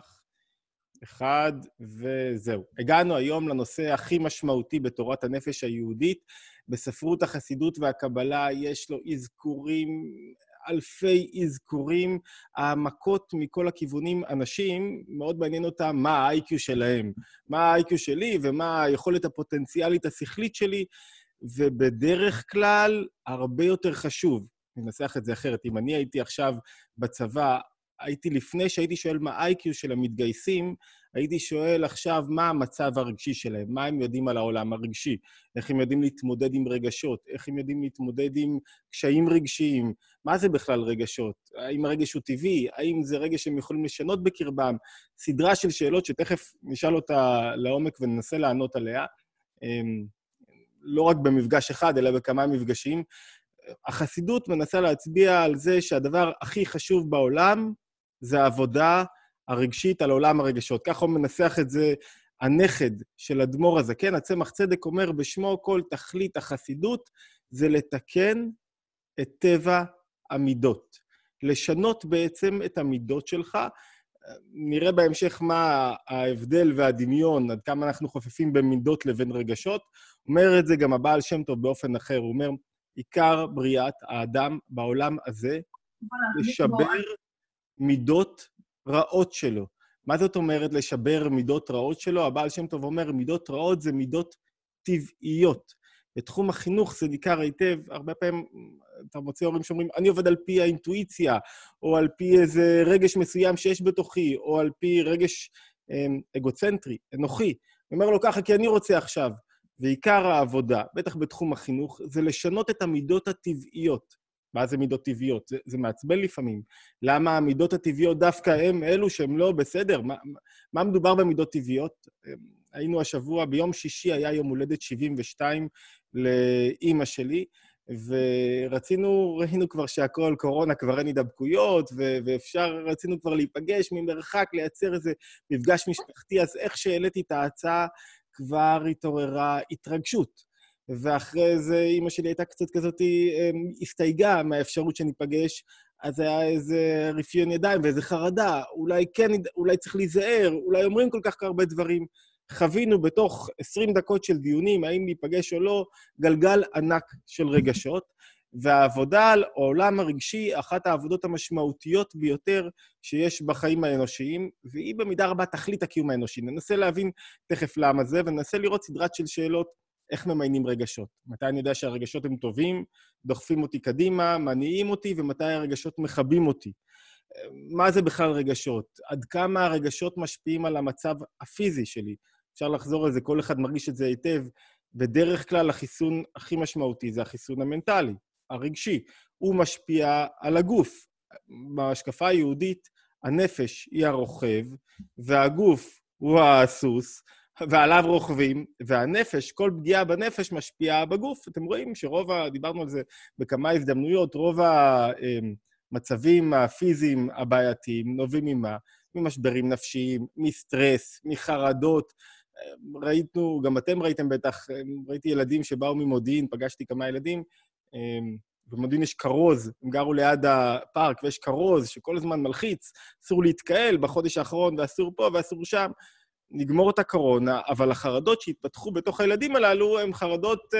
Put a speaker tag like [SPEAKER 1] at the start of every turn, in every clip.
[SPEAKER 1] פתוח. אחד, וזהו. הגענו היום לנושא הכי משמעותי בתורת הנפש היהודית. בספרות החסידות והקבלה יש לו אזכורים, אלפי אזכורים, העמקות מכל הכיוונים. אנשים, מאוד מעניין אותם מה ה-IQ שלהם, מה ה-IQ שלי ומה היכולת הפוטנציאלית השכלית שלי, ובדרך כלל, הרבה יותר חשוב, אני אנסח את זה אחרת, אם אני הייתי עכשיו בצבא, הייתי, לפני שהייתי שואל מה ה-IQ של המתגייסים, הייתי שואל עכשיו מה המצב הרגשי שלהם, מה הם יודעים על העולם הרגשי, איך הם יודעים להתמודד עם רגשות, איך הם יודעים להתמודד עם קשיים רגשיים, מה זה בכלל רגשות, האם הרגש הוא טבעי, האם זה רגש שהם יכולים לשנות בקרבם, סדרה של שאלות שתכף נשאל אותה לעומק וננסה לענות עליה, אמ, לא רק במפגש אחד, אלא בכמה מפגשים. החסידות מנסה להצביע על זה שהדבר הכי חשוב בעולם זה העבודה הרגשית על עולם הרגשות. ככה הוא מנסח את זה הנכד של אדמו"ר הזקן, הצמח צדק אומר בשמו כל תכלית החסידות זה לתקן את טבע המידות. לשנות בעצם את המידות שלך. נראה בהמשך מה ההבדל והדמיון, עד כמה אנחנו חופפים בין מידות לבין רגשות. אומר את זה גם הבעל שם טוב באופן אחר, הוא אומר, עיקר בריאת האדם בעולם הזה, לשבר מידות רעות שלו. מה זאת אומרת לשבר מידות רעות שלו? הבעל שם טוב אומר, מידות רעות זה מידות טבעיות. בתחום החינוך זה ניכר היטב, הרבה פעמים אתה מוצא הורים שאומרים, אני עובד על פי האינטואיציה, או על פי איזה רגש מסוים שיש בתוכי, או על פי רגש אמ, אגוצנטרי, אנוכי. אני אומר לו ככה, כי אני רוצה עכשיו. ועיקר העבודה, בטח בתחום החינוך, זה לשנות את המידות הטבעיות. מה זה מידות טבעיות? זה, זה מעצבן לפעמים. למה המידות הטבעיות דווקא הם אלו שהם לא בסדר? מה, מה מדובר במידות טבעיות? היינו השבוע, ביום שישי היה יום הולדת 72 לאימא שלי, ורצינו, ראינו כבר שהכל קורונה, כבר אין הידבקויות, ואפשר, רצינו כבר להיפגש ממרחק, לייצר איזה מפגש משפחתי, אז איך שהעליתי את ההצעה, כבר התעוררה התרגשות. ואחרי זה אימא שלי הייתה קצת כזאת, אמ, הסתייגה מהאפשרות שניפגש, אז היה איזה רפיון ידיים ואיזה חרדה, אולי כן, אולי צריך להיזהר, אולי אומרים כל כך הרבה דברים. חווינו בתוך 20 דקות של דיונים, האם להיפגש או לא, גלגל ענק של רגשות, והעבודה על העולם הרגשי, אחת העבודות המשמעותיות ביותר שיש בחיים האנושיים, והיא במידה רבה תכלית הקיום האנושי. ננסה להבין תכף למה זה, וננסה לראות סדרת של שאלות איך ממיינים רגשות. מתי אני יודע שהרגשות הם טובים, דוחפים אותי קדימה, מניעים אותי, ומתי הרגשות מכבים אותי. מה זה בכלל רגשות? עד כמה הרגשות משפיעים על המצב הפיזי שלי? אפשר לחזור על זה, כל אחד מרגיש את זה היטב. בדרך כלל החיסון הכי משמעותי זה החיסון המנטלי, הרגשי. הוא משפיע על הגוף. בהשקפה היהודית, הנפש היא הרוכב, והגוף הוא הסוס, ועליו רוכבים, והנפש, כל פגיעה בנפש משפיעה בגוף. אתם רואים שרוב ה... דיברנו על זה בכמה הזדמנויות, רוב המצבים הפיזיים הבעייתיים נובעים ממה? ממשברים נפשיים, מסטרס, מחרדות. ראיתנו, גם אתם ראיתם בטח, ראיתי ילדים שבאו ממודיעין, פגשתי כמה ילדים, במודיעין יש כרוז, הם גרו ליד הפארק, ויש כרוז שכל הזמן מלחיץ, אסור להתקהל בחודש האחרון, ואסור פה ואסור שם. נגמור את הקורונה, אבל החרדות שהתפתחו בתוך הילדים הללו הן חרדות,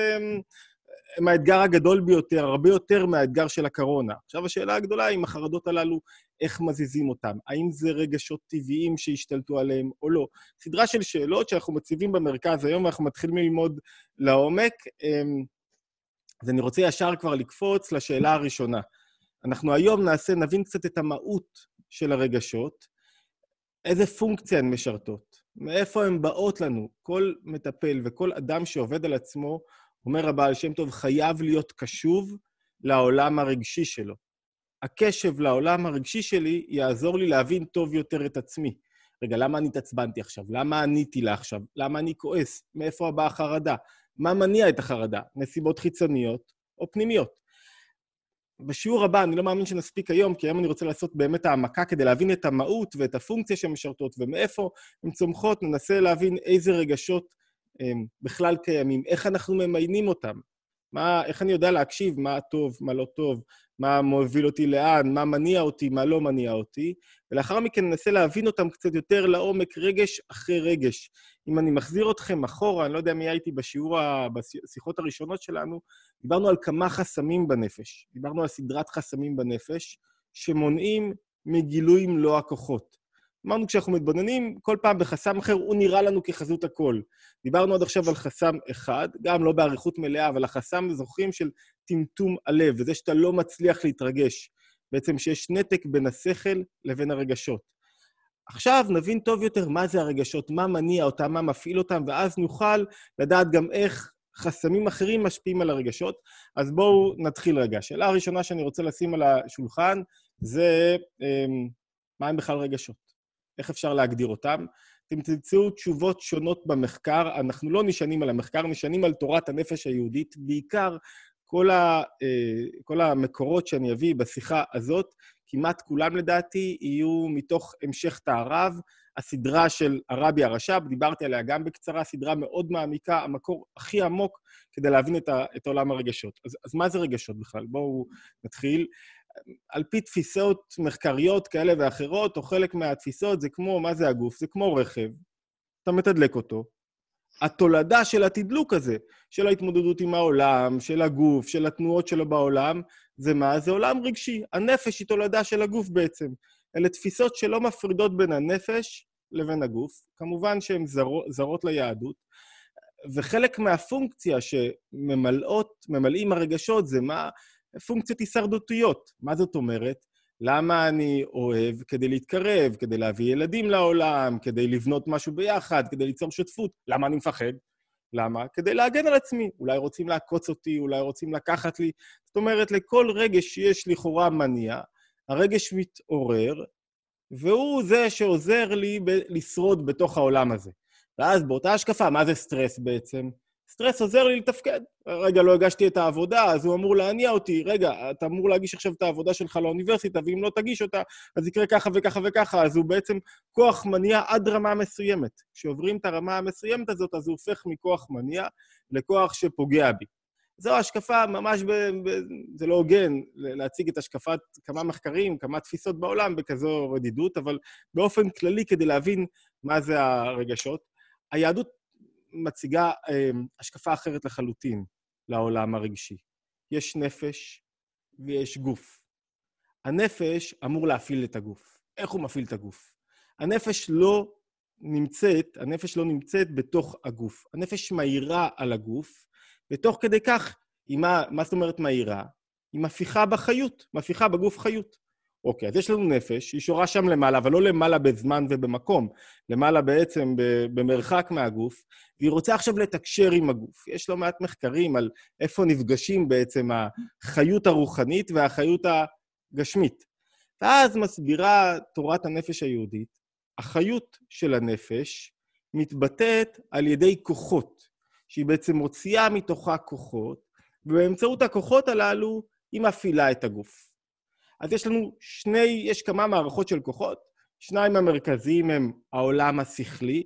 [SPEAKER 1] הן האתגר הגדול ביותר, הרבה יותר מהאתגר של הקורונה. עכשיו, השאלה הגדולה היא אם החרדות הללו, איך מזיזים אותן? האם זה רגשות טבעיים שהשתלטו עליהם או לא? סדרה של שאלות שאנחנו מציבים במרכז היום, ואנחנו מתחילים ללמוד לעומק. אז אני רוצה ישר כבר לקפוץ לשאלה הראשונה. אנחנו היום נעשה, נבין קצת את המהות של הרגשות, איזה פונקציה הן משרתות. מאיפה הן באות לנו? כל מטפל וכל אדם שעובד על עצמו, אומר הבעל שם טוב, חייב להיות קשוב לעולם הרגשי שלו. הקשב לעולם הרגשי שלי יעזור לי להבין טוב יותר את עצמי. רגע, למה אני התעצבנתי עכשיו? למה עניתי לה עכשיו? למה אני כועס? מאיפה באה החרדה? מה מניע את החרדה? נסיבות חיצוניות או פנימיות? בשיעור הבא, אני לא מאמין שנספיק היום, כי היום אני רוצה לעשות באמת העמקה כדי להבין את המהות ואת הפונקציה שהן משרתות ומאיפה הן צומחות, ננסה להבין איזה רגשות הם, בכלל קיימים, איך אנחנו ממיינים אותם. מה, איך אני יודע להקשיב מה טוב, מה לא טוב, מה מוביל אותי לאן, מה מניע אותי, מה לא מניע אותי, ולאחר מכן ננסה להבין אותם קצת יותר לעומק, רגש אחרי רגש. אם אני מחזיר אתכם אחורה, אני לא יודע מי הייתי בשיעור, בשיחות הראשונות שלנו, דיברנו על כמה חסמים בנפש. דיברנו על סדרת חסמים בנפש, שמונעים מגילוי מלוא הכוחות. אמרנו, כשאנחנו מתבוננים כל פעם בחסם אחר, הוא נראה לנו כחזות הכל. דיברנו עד עכשיו על חסם אחד, גם לא באריכות מלאה, אבל החסם, זוכרים, של טמטום הלב, וזה שאתה לא מצליח להתרגש. בעצם שיש נתק בין השכל לבין הרגשות. עכשיו נבין טוב יותר מה זה הרגשות, מה מניע אותם, מה מפעיל אותם, ואז נוכל לדעת גם איך חסמים אחרים משפיעים על הרגשות. אז בואו נתחיל רגע. השאלה הראשונה שאני רוצה לשים על השולחן זה אמ, מה הם בכלל רגשות? איך אפשר להגדיר אותם? אתם תמצאו תשובות שונות במחקר. אנחנו לא נשענים על המחקר, נשענים על תורת הנפש היהודית, בעיקר כל, ה, אה, כל המקורות שאני אביא בשיחה הזאת, כמעט כולם לדעתי יהיו מתוך המשך תערב, הסדרה של הרבי הרש"ב, דיברתי עליה גם בקצרה, סדרה מאוד מעמיקה, המקור הכי עמוק כדי להבין את, ה, את עולם הרגשות. אז, אז מה זה רגשות בכלל? בואו נתחיל. על פי תפיסות מחקריות כאלה ואחרות, או חלק מהתפיסות, זה כמו, מה זה הגוף? זה כמו רכב, אתה מתדלק אותו, התולדה של התדלוק הזה, של ההתמודדות עם העולם, של הגוף, של התנועות שלו בעולם, זה מה? זה עולם רגשי. הנפש היא תולדה של הגוף בעצם. אלה תפיסות שלא מפרידות בין הנפש לבין הגוף. כמובן שהן זר, זרות ליהדות. וחלק מהפונקציה שממלאות, ממלאים הרגשות זה מה? פונקציות הישרדותיות. מה זאת אומרת? למה אני אוהב? כדי להתקרב, כדי להביא ילדים לעולם, כדי לבנות משהו ביחד, כדי ליצור שותפות. למה אני מפחד? למה? כדי להגן על עצמי. אולי רוצים לעקוץ אותי, אולי רוצים לקחת לי. זאת אומרת, לכל רגש שיש לכאורה מניע, הרגש מתעורר, והוא זה שעוזר לי ב- לשרוד בתוך העולם הזה. ואז באותה השקפה, מה זה סטרס בעצם? סטרס עוזר לי לתפקד. רגע, לא הגשתי את העבודה, אז הוא אמור להניע אותי. רגע, אתה אמור להגיש עכשיו את העבודה שלך לאוניברסיטה, ואם לא תגיש אותה, אז יקרה ככה וככה וככה. אז הוא בעצם כוח מניע עד רמה מסוימת. כשעוברים את הרמה המסוימת הזאת, אז הוא הופך מכוח מניע לכוח שפוגע בי. זו השקפה ממש, ב, ב, זה לא הוגן להציג את השקפת כמה מחקרים, כמה תפיסות בעולם בכזו רדידות, אבל באופן כללי, כדי להבין מה זה הרגשות, היהדות מציגה אה, השקפה אחרת לחלוטין לעולם הרגשי. יש נפש ויש גוף. הנפש אמור להפעיל את הגוף. איך הוא מפעיל את הגוף? הנפש לא נמצאת, הנפש לא נמצאת בתוך הגוף. הנפש מהירה על הגוף, ותוך כדי כך, מה, מה זאת אומרת מהירה? היא מפיחה בחיות, מפיחה בגוף חיות. אוקיי, אז יש לנו נפש, היא שורה שם למעלה, אבל לא למעלה בזמן ובמקום, למעלה בעצם במרחק מהגוף, והיא רוצה עכשיו לתקשר עם הגוף. יש לא מעט מחקרים על איפה נפגשים בעצם החיות הרוחנית והחיות הגשמית. ואז מסבירה תורת הנפש היהודית, החיות של הנפש מתבטאת על ידי כוחות, שהיא בעצם מוציאה מתוכה כוחות, ובאמצעות הכוחות הללו היא מפעילה את הגוף. אז יש לנו שני, יש כמה מערכות של כוחות, שניים המרכזיים הם העולם השכלי,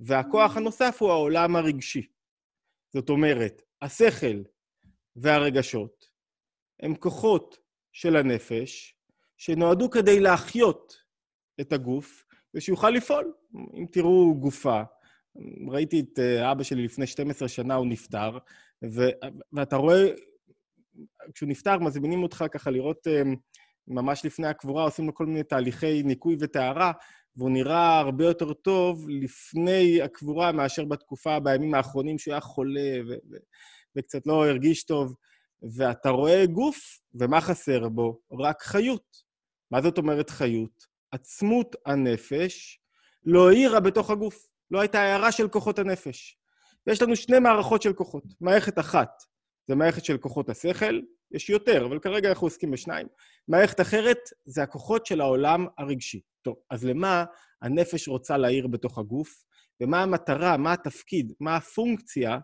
[SPEAKER 1] והכוח הנוסף הוא העולם הרגשי. זאת אומרת, השכל והרגשות הם כוחות של הנפש שנועדו כדי להחיות את הגוף ושיוכל לפעול. אם תראו גופה, ראיתי את אה, אבא שלי לפני 12 שנה, הוא נפטר, ו- ואתה רואה כשהוא נפטר, מזמינים אותך ככה לראות אמ, ממש לפני הקבורה, עושים לו כל מיני תהליכי ניקוי וטהרה, והוא נראה הרבה יותר טוב לפני הקבורה מאשר בתקופה, בימים האחרונים שהוא היה חולה ו- ו- וקצת לא הרגיש טוב. ואתה רואה גוף, ומה חסר בו? רק חיות. מה זאת אומרת חיות? עצמות הנפש לא האירה בתוך הגוף, לא הייתה הערה של כוחות הנפש. ויש לנו שני מערכות של כוחות. מערכת אחת זה מערכת של כוחות השכל, יש יותר, אבל כרגע אנחנו עוסקים בשניים. מערכת אחרת זה הכוחות של העולם הרגשי. טוב, אז למה הנפש רוצה להעיר בתוך הגוף, ומה המטרה, מה התפקיד, מה הפונקציה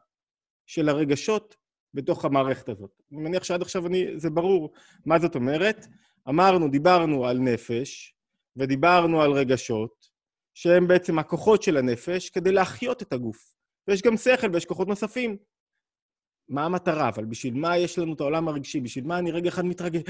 [SPEAKER 1] של הרגשות בתוך המערכת הזאת. אני מניח שעד עכשיו אני, זה ברור מה זאת אומרת. אמרנו, דיברנו על נפש, ודיברנו על רגשות, שהם בעצם הכוחות של הנפש כדי להחיות את הגוף. ויש גם שכל ויש כוחות נוספים. מה המטרה, אבל בשביל מה יש לנו את העולם הרגשי? בשביל מה אני רגע אחד מתרגש?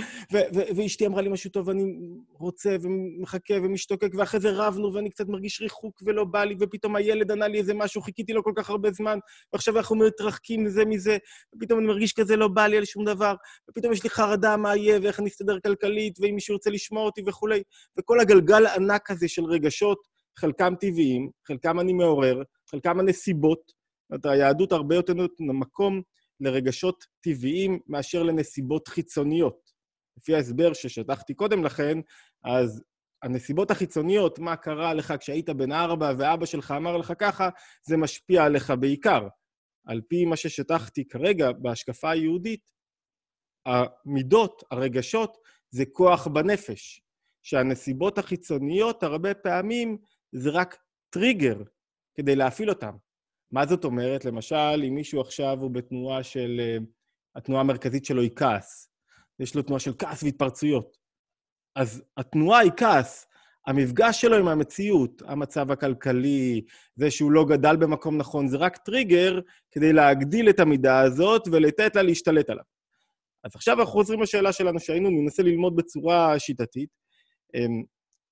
[SPEAKER 1] ואשתי אמרה לי משהו טוב, ואני רוצה ומחכה ומשתוקק, ואחרי זה רבנו, ואני קצת מרגיש ריחוק ולא בא לי, ופתאום הילד ענה לי איזה משהו, חיכיתי לו כל כך הרבה זמן, ועכשיו אנחנו מתרחקים זה מזה, ופתאום אני מרגיש כזה לא בא לי על שום דבר, ופתאום יש לי חרדה מה יהיה, ואיך אני אסתדר כלכלית, ואם מישהו ירצה לשמוע אותי וכולי. וכל הגלגל הענק הזה של רגשות, חלקם טבעיים, חלקם אני מעורר, חלקם הנסיבות. זאת אומרת, היהדות הרבה יותר נותנת מקום לרגשות טבעיים מאשר לנסיבות חיצוניות. לפי ההסבר ששטחתי קודם לכן, אז הנסיבות החיצוניות, מה קרה לך כשהיית בן ארבע ואבא שלך אמר לך ככה, זה משפיע עליך בעיקר. על פי מה ששטחתי כרגע בהשקפה היהודית, המידות, הרגשות, זה כוח בנפש. שהנסיבות החיצוניות הרבה פעמים זה רק טריגר כדי להפעיל אותם. מה זאת אומרת? למשל, אם מישהו עכשיו הוא בתנועה של... אה, התנועה המרכזית שלו היא כעס. יש לו תנועה של כעס והתפרצויות. אז התנועה היא כעס. המפגש שלו עם המציאות, המצב הכלכלי, זה שהוא לא גדל במקום נכון, זה רק טריגר כדי להגדיל את המידה הזאת ולתת לה להשתלט עליו. אז עכשיו אנחנו חוזרים לשאלה שלנו, שהיינו ננסה ללמוד בצורה שיטתית. אמ,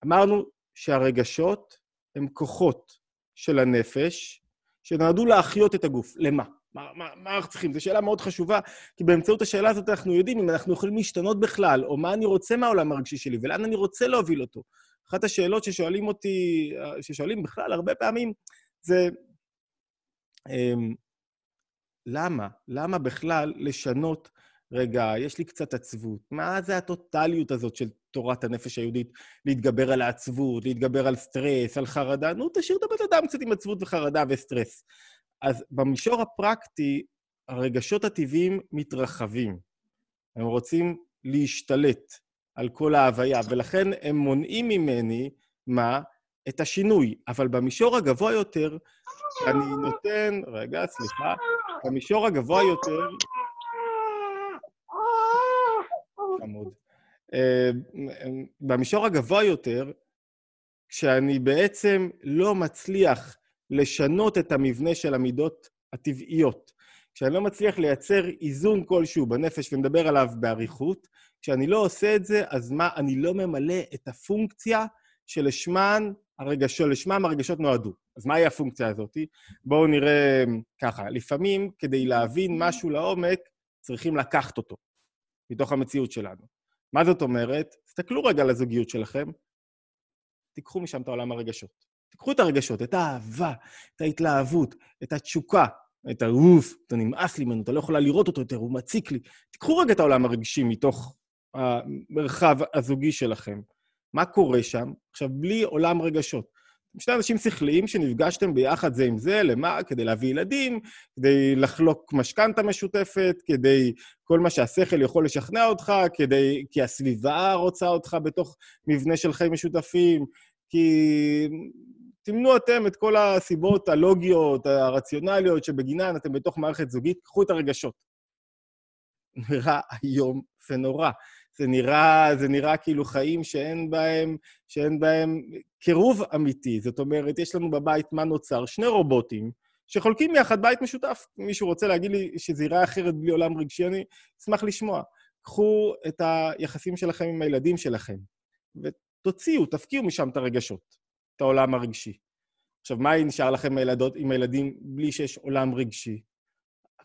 [SPEAKER 1] אמרנו שהרגשות הם כוחות של הנפש, שנועדו להחיות את הגוף. למה? מה, מה, מה אנחנו צריכים? זו שאלה מאוד חשובה, כי באמצעות השאלה הזאת אנחנו יודעים אם אנחנו יכולים להשתנות בכלל, או מה אני רוצה מהעולם הרגשי שלי, ולאן אני רוצה להוביל אותו. אחת השאלות ששואלים אותי, ששואלים בכלל הרבה פעמים, זה אמ, למה? למה בכלל לשנות, רגע, יש לי קצת עצבות, מה זה הטוטליות הזאת של תורת הנפש היהודית, להתגבר על העצבות, להתגבר על סטרס, על חרדה, נו, תשאיר את הבן אדם קצת עם עצבות וחרדה וסטרס. אז במישור הפרקטי, הרגשות הטבעיים מתרחבים. הם רוצים להשתלט על כל ההוויה, ולכן הם מונעים ממני, מה? את השינוי. אבל במישור הגבוה יותר, אני נותן... רגע, סליחה. במישור הגבוה יותר... חמוד. אה, במישור הגבוה יותר, כשאני בעצם לא מצליח לשנות את המבנה של המידות הטבעיות, כשאני לא מצליח לייצר איזון כלשהו בנפש ונדבר עליו באריכות, כשאני לא עושה את זה, אז מה, אני לא ממלא את הפונקציה שלשמן הרגשות, הרגשות נועדו. אז מהי הפונקציה הזאת? בואו נראה ככה, לפעמים כדי להבין משהו לעומק, צריכים לקחת אותו מתוך המציאות שלנו. מה זאת אומרת? תסתכלו רגע על הזוגיות שלכם, תיקחו משם את העולם הרגשות. תיקחו את הרגשות, את האהבה, את ההתלהבות, את התשוקה, את האוף, אתה נמאס לי ממנו, אתה לא יכולה לראות אותו יותר, הוא מציק לי. תיקחו רגע את העולם הרגשי מתוך המרחב הזוגי שלכם. מה קורה שם? עכשיו, בלי עולם רגשות. שני אנשים שכליים שנפגשתם ביחד זה עם זה, למה? כדי להביא ילדים, כדי לחלוק משכנתה משותפת, כדי כל מה שהשכל יכול לשכנע אותך, כדי... כי הסביבה רוצה אותך בתוך מבנה של חיים משותפים, כי תמנו אתם את כל הסיבות הלוגיות, הרציונליות, שבגינן אתם בתוך מערכת זוגית, קחו את הרגשות. נראה איום ונורא. זה נראה, זה נראה כאילו חיים שאין בהם, שאין בהם קירוב אמיתי. זאת אומרת, יש לנו בבית מה נוצר? שני רובוטים שחולקים יחד בית משותף. מישהו רוצה להגיד לי שזה ייראה אחרת בלי עולם רגשי, אני אשמח לשמוע. קחו את היחסים שלכם עם הילדים שלכם, ותוציאו, תפקיעו משם את הרגשות, את העולם הרגשי. עכשיו, מה נשאר לכם עם הילדות, עם הילדים בלי שיש עולם רגשי?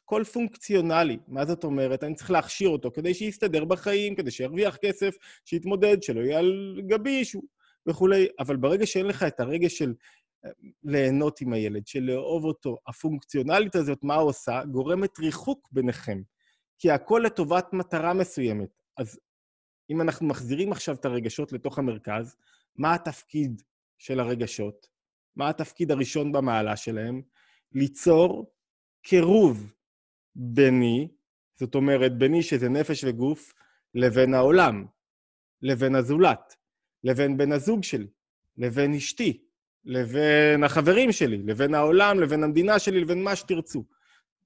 [SPEAKER 1] הכל פונקציונלי. מה זאת אומרת? אני צריך להכשיר אותו כדי שיסתדר בחיים, כדי שירוויח כסף, שיתמודד, שלא יהיה על גבי שהוא וכולי. אבל ברגע שאין לך את הרגש של אה, ליהנות עם הילד, של לאהוב אותו, הפונקציונלית הזאת, מה עושה? גורמת ריחוק ביניכם. כי הכל לטובת מטרה מסוימת. אז אם אנחנו מחזירים עכשיו את הרגשות לתוך המרכז, מה התפקיד של הרגשות? מה התפקיד הראשון במעלה שלהם? ליצור קירוב ביני, זאת אומרת, ביני שזה נפש וגוף, לבין העולם, לבין הזולת, לבין בן הזוג שלי, לבין אשתי, לבין החברים שלי, לבין העולם, לבין המדינה שלי, לבין מה שתרצו.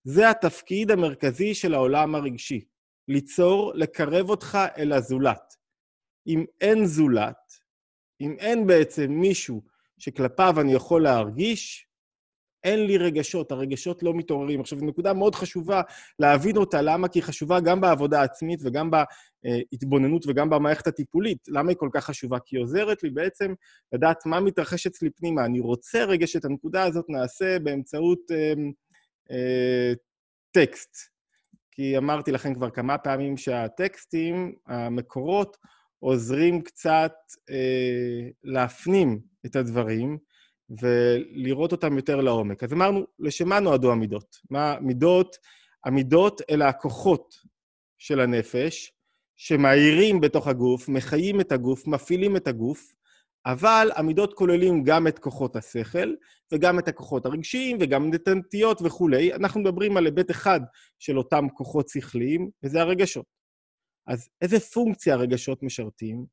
[SPEAKER 1] זה התפקיד המרכזי של העולם הרגשי, ליצור, לקרב אותך אל הזולת. אם אין זולת, אם אין בעצם מישהו שכלפיו אני יכול להרגיש, אין לי רגשות, הרגשות לא מתעוררים. עכשיו, זו נקודה מאוד חשובה להבין אותה, למה? כי היא חשובה גם בעבודה העצמית וגם בהתבוננות וגם במערכת הטיפולית. למה היא כל כך חשובה? כי היא עוזרת לי בעצם לדעת מה מתרחש אצלי פנימה. אני רוצה רגע שאת הנקודה הזאת נעשה באמצעות אה, אה, טקסט. כי אמרתי לכם כבר כמה פעמים שהטקסטים, המקורות, עוזרים קצת אה, להפנים את הדברים ולראות אותם יותר לעומק. אז אמרנו, לשם מה נועדו המידות? מה מידות? המידות אלה הכוחות של הנפש, שמאירים בתוך הגוף, מחיים את הגוף, מפעילים את הגוף, אבל המידות כוללים גם את כוחות השכל, וגם את הכוחות הרגשיים, וגם את הנטיות וכולי. אנחנו מדברים על היבט אחד של אותם כוחות שכליים, וזה הרגשות. אז איזה פונקציה הרגשות משרתים?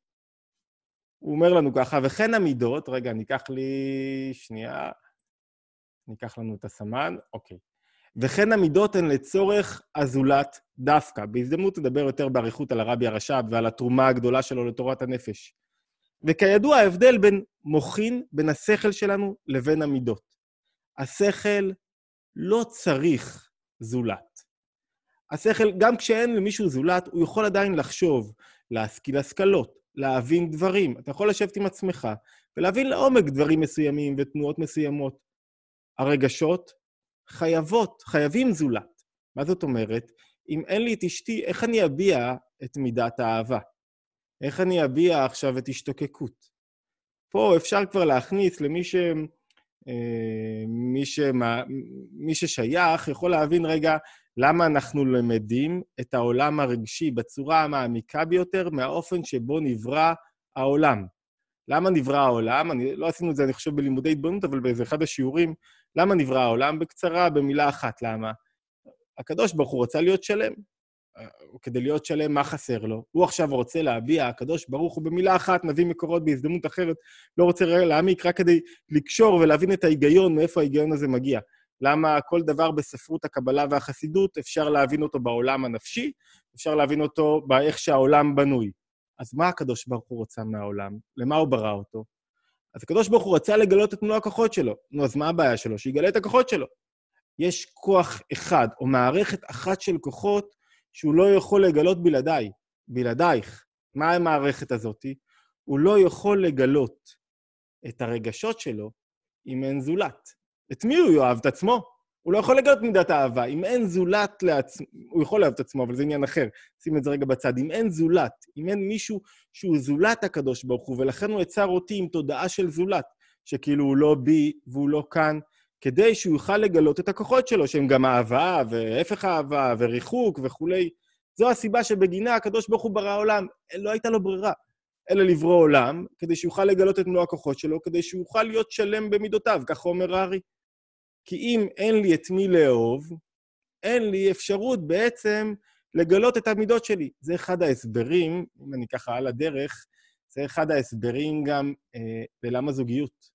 [SPEAKER 1] הוא אומר לנו ככה, וכן המידות, רגע, ניקח לי שנייה, ניקח לנו את הסמן, אוקיי. וכן המידות הן לצורך הזולת דווקא. בהזדמנות תדבר יותר באריכות על הרבי הרש"ב ועל התרומה הגדולה שלו לתורת הנפש. וכידוע, ההבדל בין מוחין, בין השכל שלנו, לבין המידות. השכל לא צריך זולת. השכל, גם כשאין למישהו זולת, הוא יכול עדיין לחשוב, להשכיל השכלות, להבין דברים. אתה יכול לשבת עם עצמך ולהבין לעומק דברים מסוימים ותנועות מסוימות. הרגשות חייבות, חייבים זולת. מה זאת אומרת? אם אין לי את אשתי, איך אני אביע את מידת האהבה? איך אני אביע עכשיו את השתוקקות? פה אפשר כבר להכניס למי ש... אה, מי, שמה, מי ששייך יכול להבין רגע למה אנחנו למדים את העולם הרגשי בצורה המעמיקה ביותר מהאופן שבו נברא העולם. למה נברא העולם? אני, לא עשינו את זה, אני חושב, בלימודי התבוננות, אבל באיזה אחד השיעורים, למה נברא העולם? בקצרה, במילה אחת, למה? הקדוש ברוך הוא רצה להיות שלם. כדי להיות שלם, מה חסר לו? הוא עכשיו רוצה להביע, הקדוש ברוך הוא במילה אחת, נביא מקורות בהזדמנות אחרת, לא רוצה להעמיק, רק כדי לקשור ולהבין את ההיגיון, מאיפה ההיגיון הזה מגיע. למה כל דבר בספרות הקבלה והחסידות, אפשר להבין אותו בעולם הנפשי, אפשר להבין אותו באיך שהעולם בנוי. אז מה הקדוש ברוך הוא רוצה מהעולם? למה הוא ברא אותו? אז הקדוש ברוך הוא רצה לגלות את מלוא הכוחות שלו. נו, אז מה הבעיה שלו? שיגלה את הכוחות שלו. יש כוח אחד, או מערכת אחת של כוחות, שהוא לא יכול לגלות בלעדיי, בלעדייך. מה המערכת הזאת? הוא לא יכול לגלות את הרגשות שלו אם אין זולת. את מי הוא יאהב? את עצמו. הוא לא יכול לגלות מידת האהבה. אם אין זולת לעצמו, הוא יכול לאהוב את עצמו, אבל זה עניין אחר. שים את זה רגע בצד. אם אין זולת, אם אין מישהו שהוא זולת הקדוש ברוך הוא, ולכן הוא יצר אותי עם תודעה של זולת, שכאילו הוא לא בי והוא לא כאן, כדי שהוא יוכל לגלות את הכוחות שלו, שהם גם אהבה, והפך אהבה, וריחוק וכולי. זו הסיבה שבגינה הקדוש ברוך הוא ברא עולם. לא הייתה לו ברירה, אלא לברוא עולם, כדי שיוכל לגלות את מלוא הכוחות שלו, כדי שהוא יוכל להיות שלם במידותיו, כך אומר הארי. כי אם אין לי את מי לאהוב, אין לי אפשרות בעצם לגלות את המידות שלי. זה אחד ההסברים, אם אני ככה על הדרך, זה אחד ההסברים גם אה, ללמה זוגיות.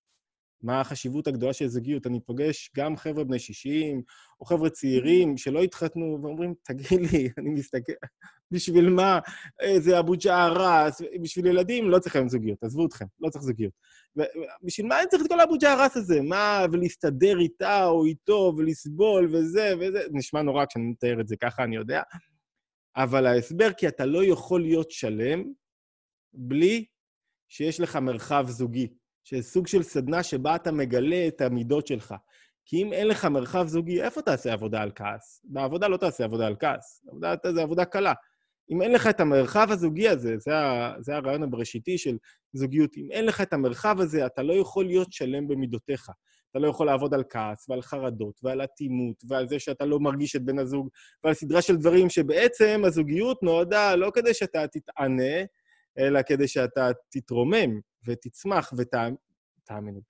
[SPEAKER 1] מה החשיבות הגדולה של זוגיות. אני פוגש גם חבר'ה בני 60, או חבר'ה צעירים שלא התחתנו, ואומרים, תגיד לי, אני מסתכל, בשביל מה? זה אבו ג'ערס, בשביל ילדים לא צריך היום זוגיות, עזבו אתכם, לא צריך זוגיות. בשביל מה אני צריך את כל האבו ג'ערס הזה? מה, ולהסתדר איתה או איתו, ולסבול, וזה וזה? נשמע נורא כשאני מתאר את זה ככה, אני יודע. אבל ההסבר, כי אתה לא יכול להיות שלם בלי שיש לך מרחב זוגי. סוג של סדנה שבה אתה מגלה את המידות שלך. כי אם אין לך מרחב זוגי, איפה תעשה עבודה על כעס? בעבודה לא תעשה עבודה על כעס, עבודה זה עבודה קלה. אם אין לך את המרחב הזוגי הזה, זה, ה, זה הרעיון הבראשיתי של זוגיות, אם אין לך את המרחב הזה, אתה לא יכול להיות שלם במידותיך. אתה לא יכול לעבוד על כעס ועל חרדות ועל אטימות ועל זה שאתה לא מרגיש את בן הזוג ועל סדרה של דברים שבעצם הזוגיות נועדה לא כדי שאתה תתענה, אלא כדי שאתה תתרומם ותצמח ותאמין.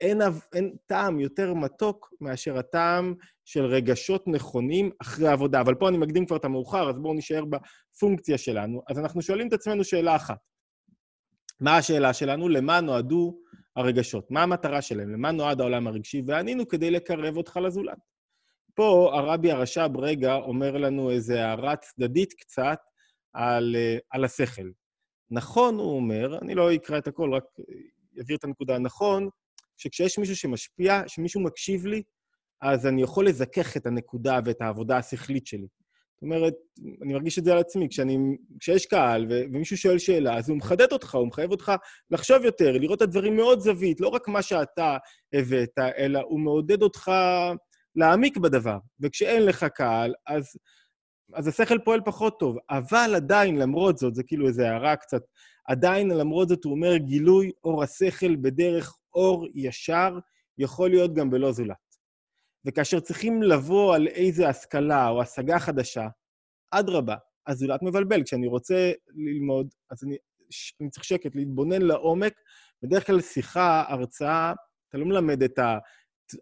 [SPEAKER 1] אין, אין טעם יותר מתוק מאשר הטעם של רגשות נכונים אחרי העבודה. אבל פה אני מקדים כבר את המאוחר, אז בואו נשאר בפונקציה שלנו. אז אנחנו שואלים את עצמנו שאלה אחת. מה השאלה שלנו? למה נועדו הרגשות? מה המטרה שלהם? למה נועד העולם הרגשי? וענינו כדי לקרב אותך לזולת. פה הרבי הרש"ב רגע אומר לנו איזו הערה צדדית קצת על, אה, על השכל. נכון, הוא אומר, אני לא אקרא את הכל, רק אבהיר את הנקודה. נכון, שכשיש מישהו שמשפיע, שמישהו מקשיב לי, אז אני יכול לזכך את הנקודה ואת העבודה השכלית שלי. זאת אומרת, אני מרגיש את זה על עצמי, כשאני, כשיש קהל ו, ומישהו שואל שאלה, אז הוא מחדד אותך, הוא מחייב אותך לחשוב יותר, לראות את הדברים מאוד זווית, לא רק מה שאתה הבאת, אלא הוא מעודד אותך להעמיק בדבר. וכשאין לך קהל, אז, אז השכל פועל פחות טוב. אבל עדיין, למרות זאת, זה כאילו איזו הערה קצת, עדיין, למרות זאת, הוא אומר, גילוי אור השכל בדרך אור ישר, יכול להיות גם בלא זולת. וכאשר צריכים לבוא על איזו השכלה או השגה חדשה, אדרבה, הזולת מבלבל. כשאני רוצה ללמוד, אז אני, אני צריך שקט, להתבונן לעומק. בדרך כלל שיחה, הרצאה, אתה לא מלמד את ה...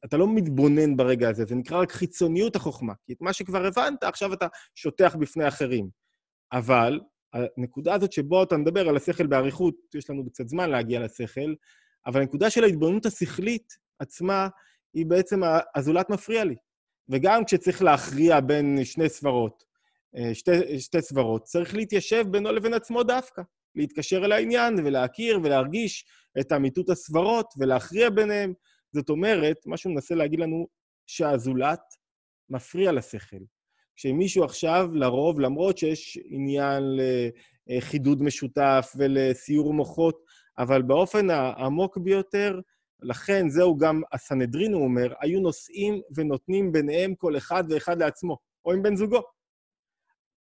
[SPEAKER 1] אתה לא מתבונן ברגע הזה, זה נקרא רק חיצוניות החוכמה. כי את מה שכבר הבנת, עכשיו אתה שוטח בפני אחרים. אבל הנקודה הזאת שבו אתה מדבר על השכל באריכות, יש לנו קצת זמן להגיע לשכל, אבל הנקודה של ההתבוננות השכלית עצמה, היא בעצם, הזולת מפריע לי. וגם כשצריך להכריע בין שני סברות, אה, שתי, שתי סברות, צריך להתיישב בינו לבין עצמו דווקא. להתקשר אל העניין ולהכיר ולהרגיש את אמיתות הסברות ולהכריע ביניהם. זאת אומרת, מה שהוא מנסה להגיד לנו, שהזולת מפריע לשכל. כשמישהו עכשיו, לרוב, למרות שיש עניין לחידוד משותף ולסיור מוחות, אבל באופן העמוק ביותר, לכן זהו גם הסנהדרין, הוא אומר, היו נושאים ונותנים ביניהם כל אחד ואחד לעצמו, או עם בן זוגו.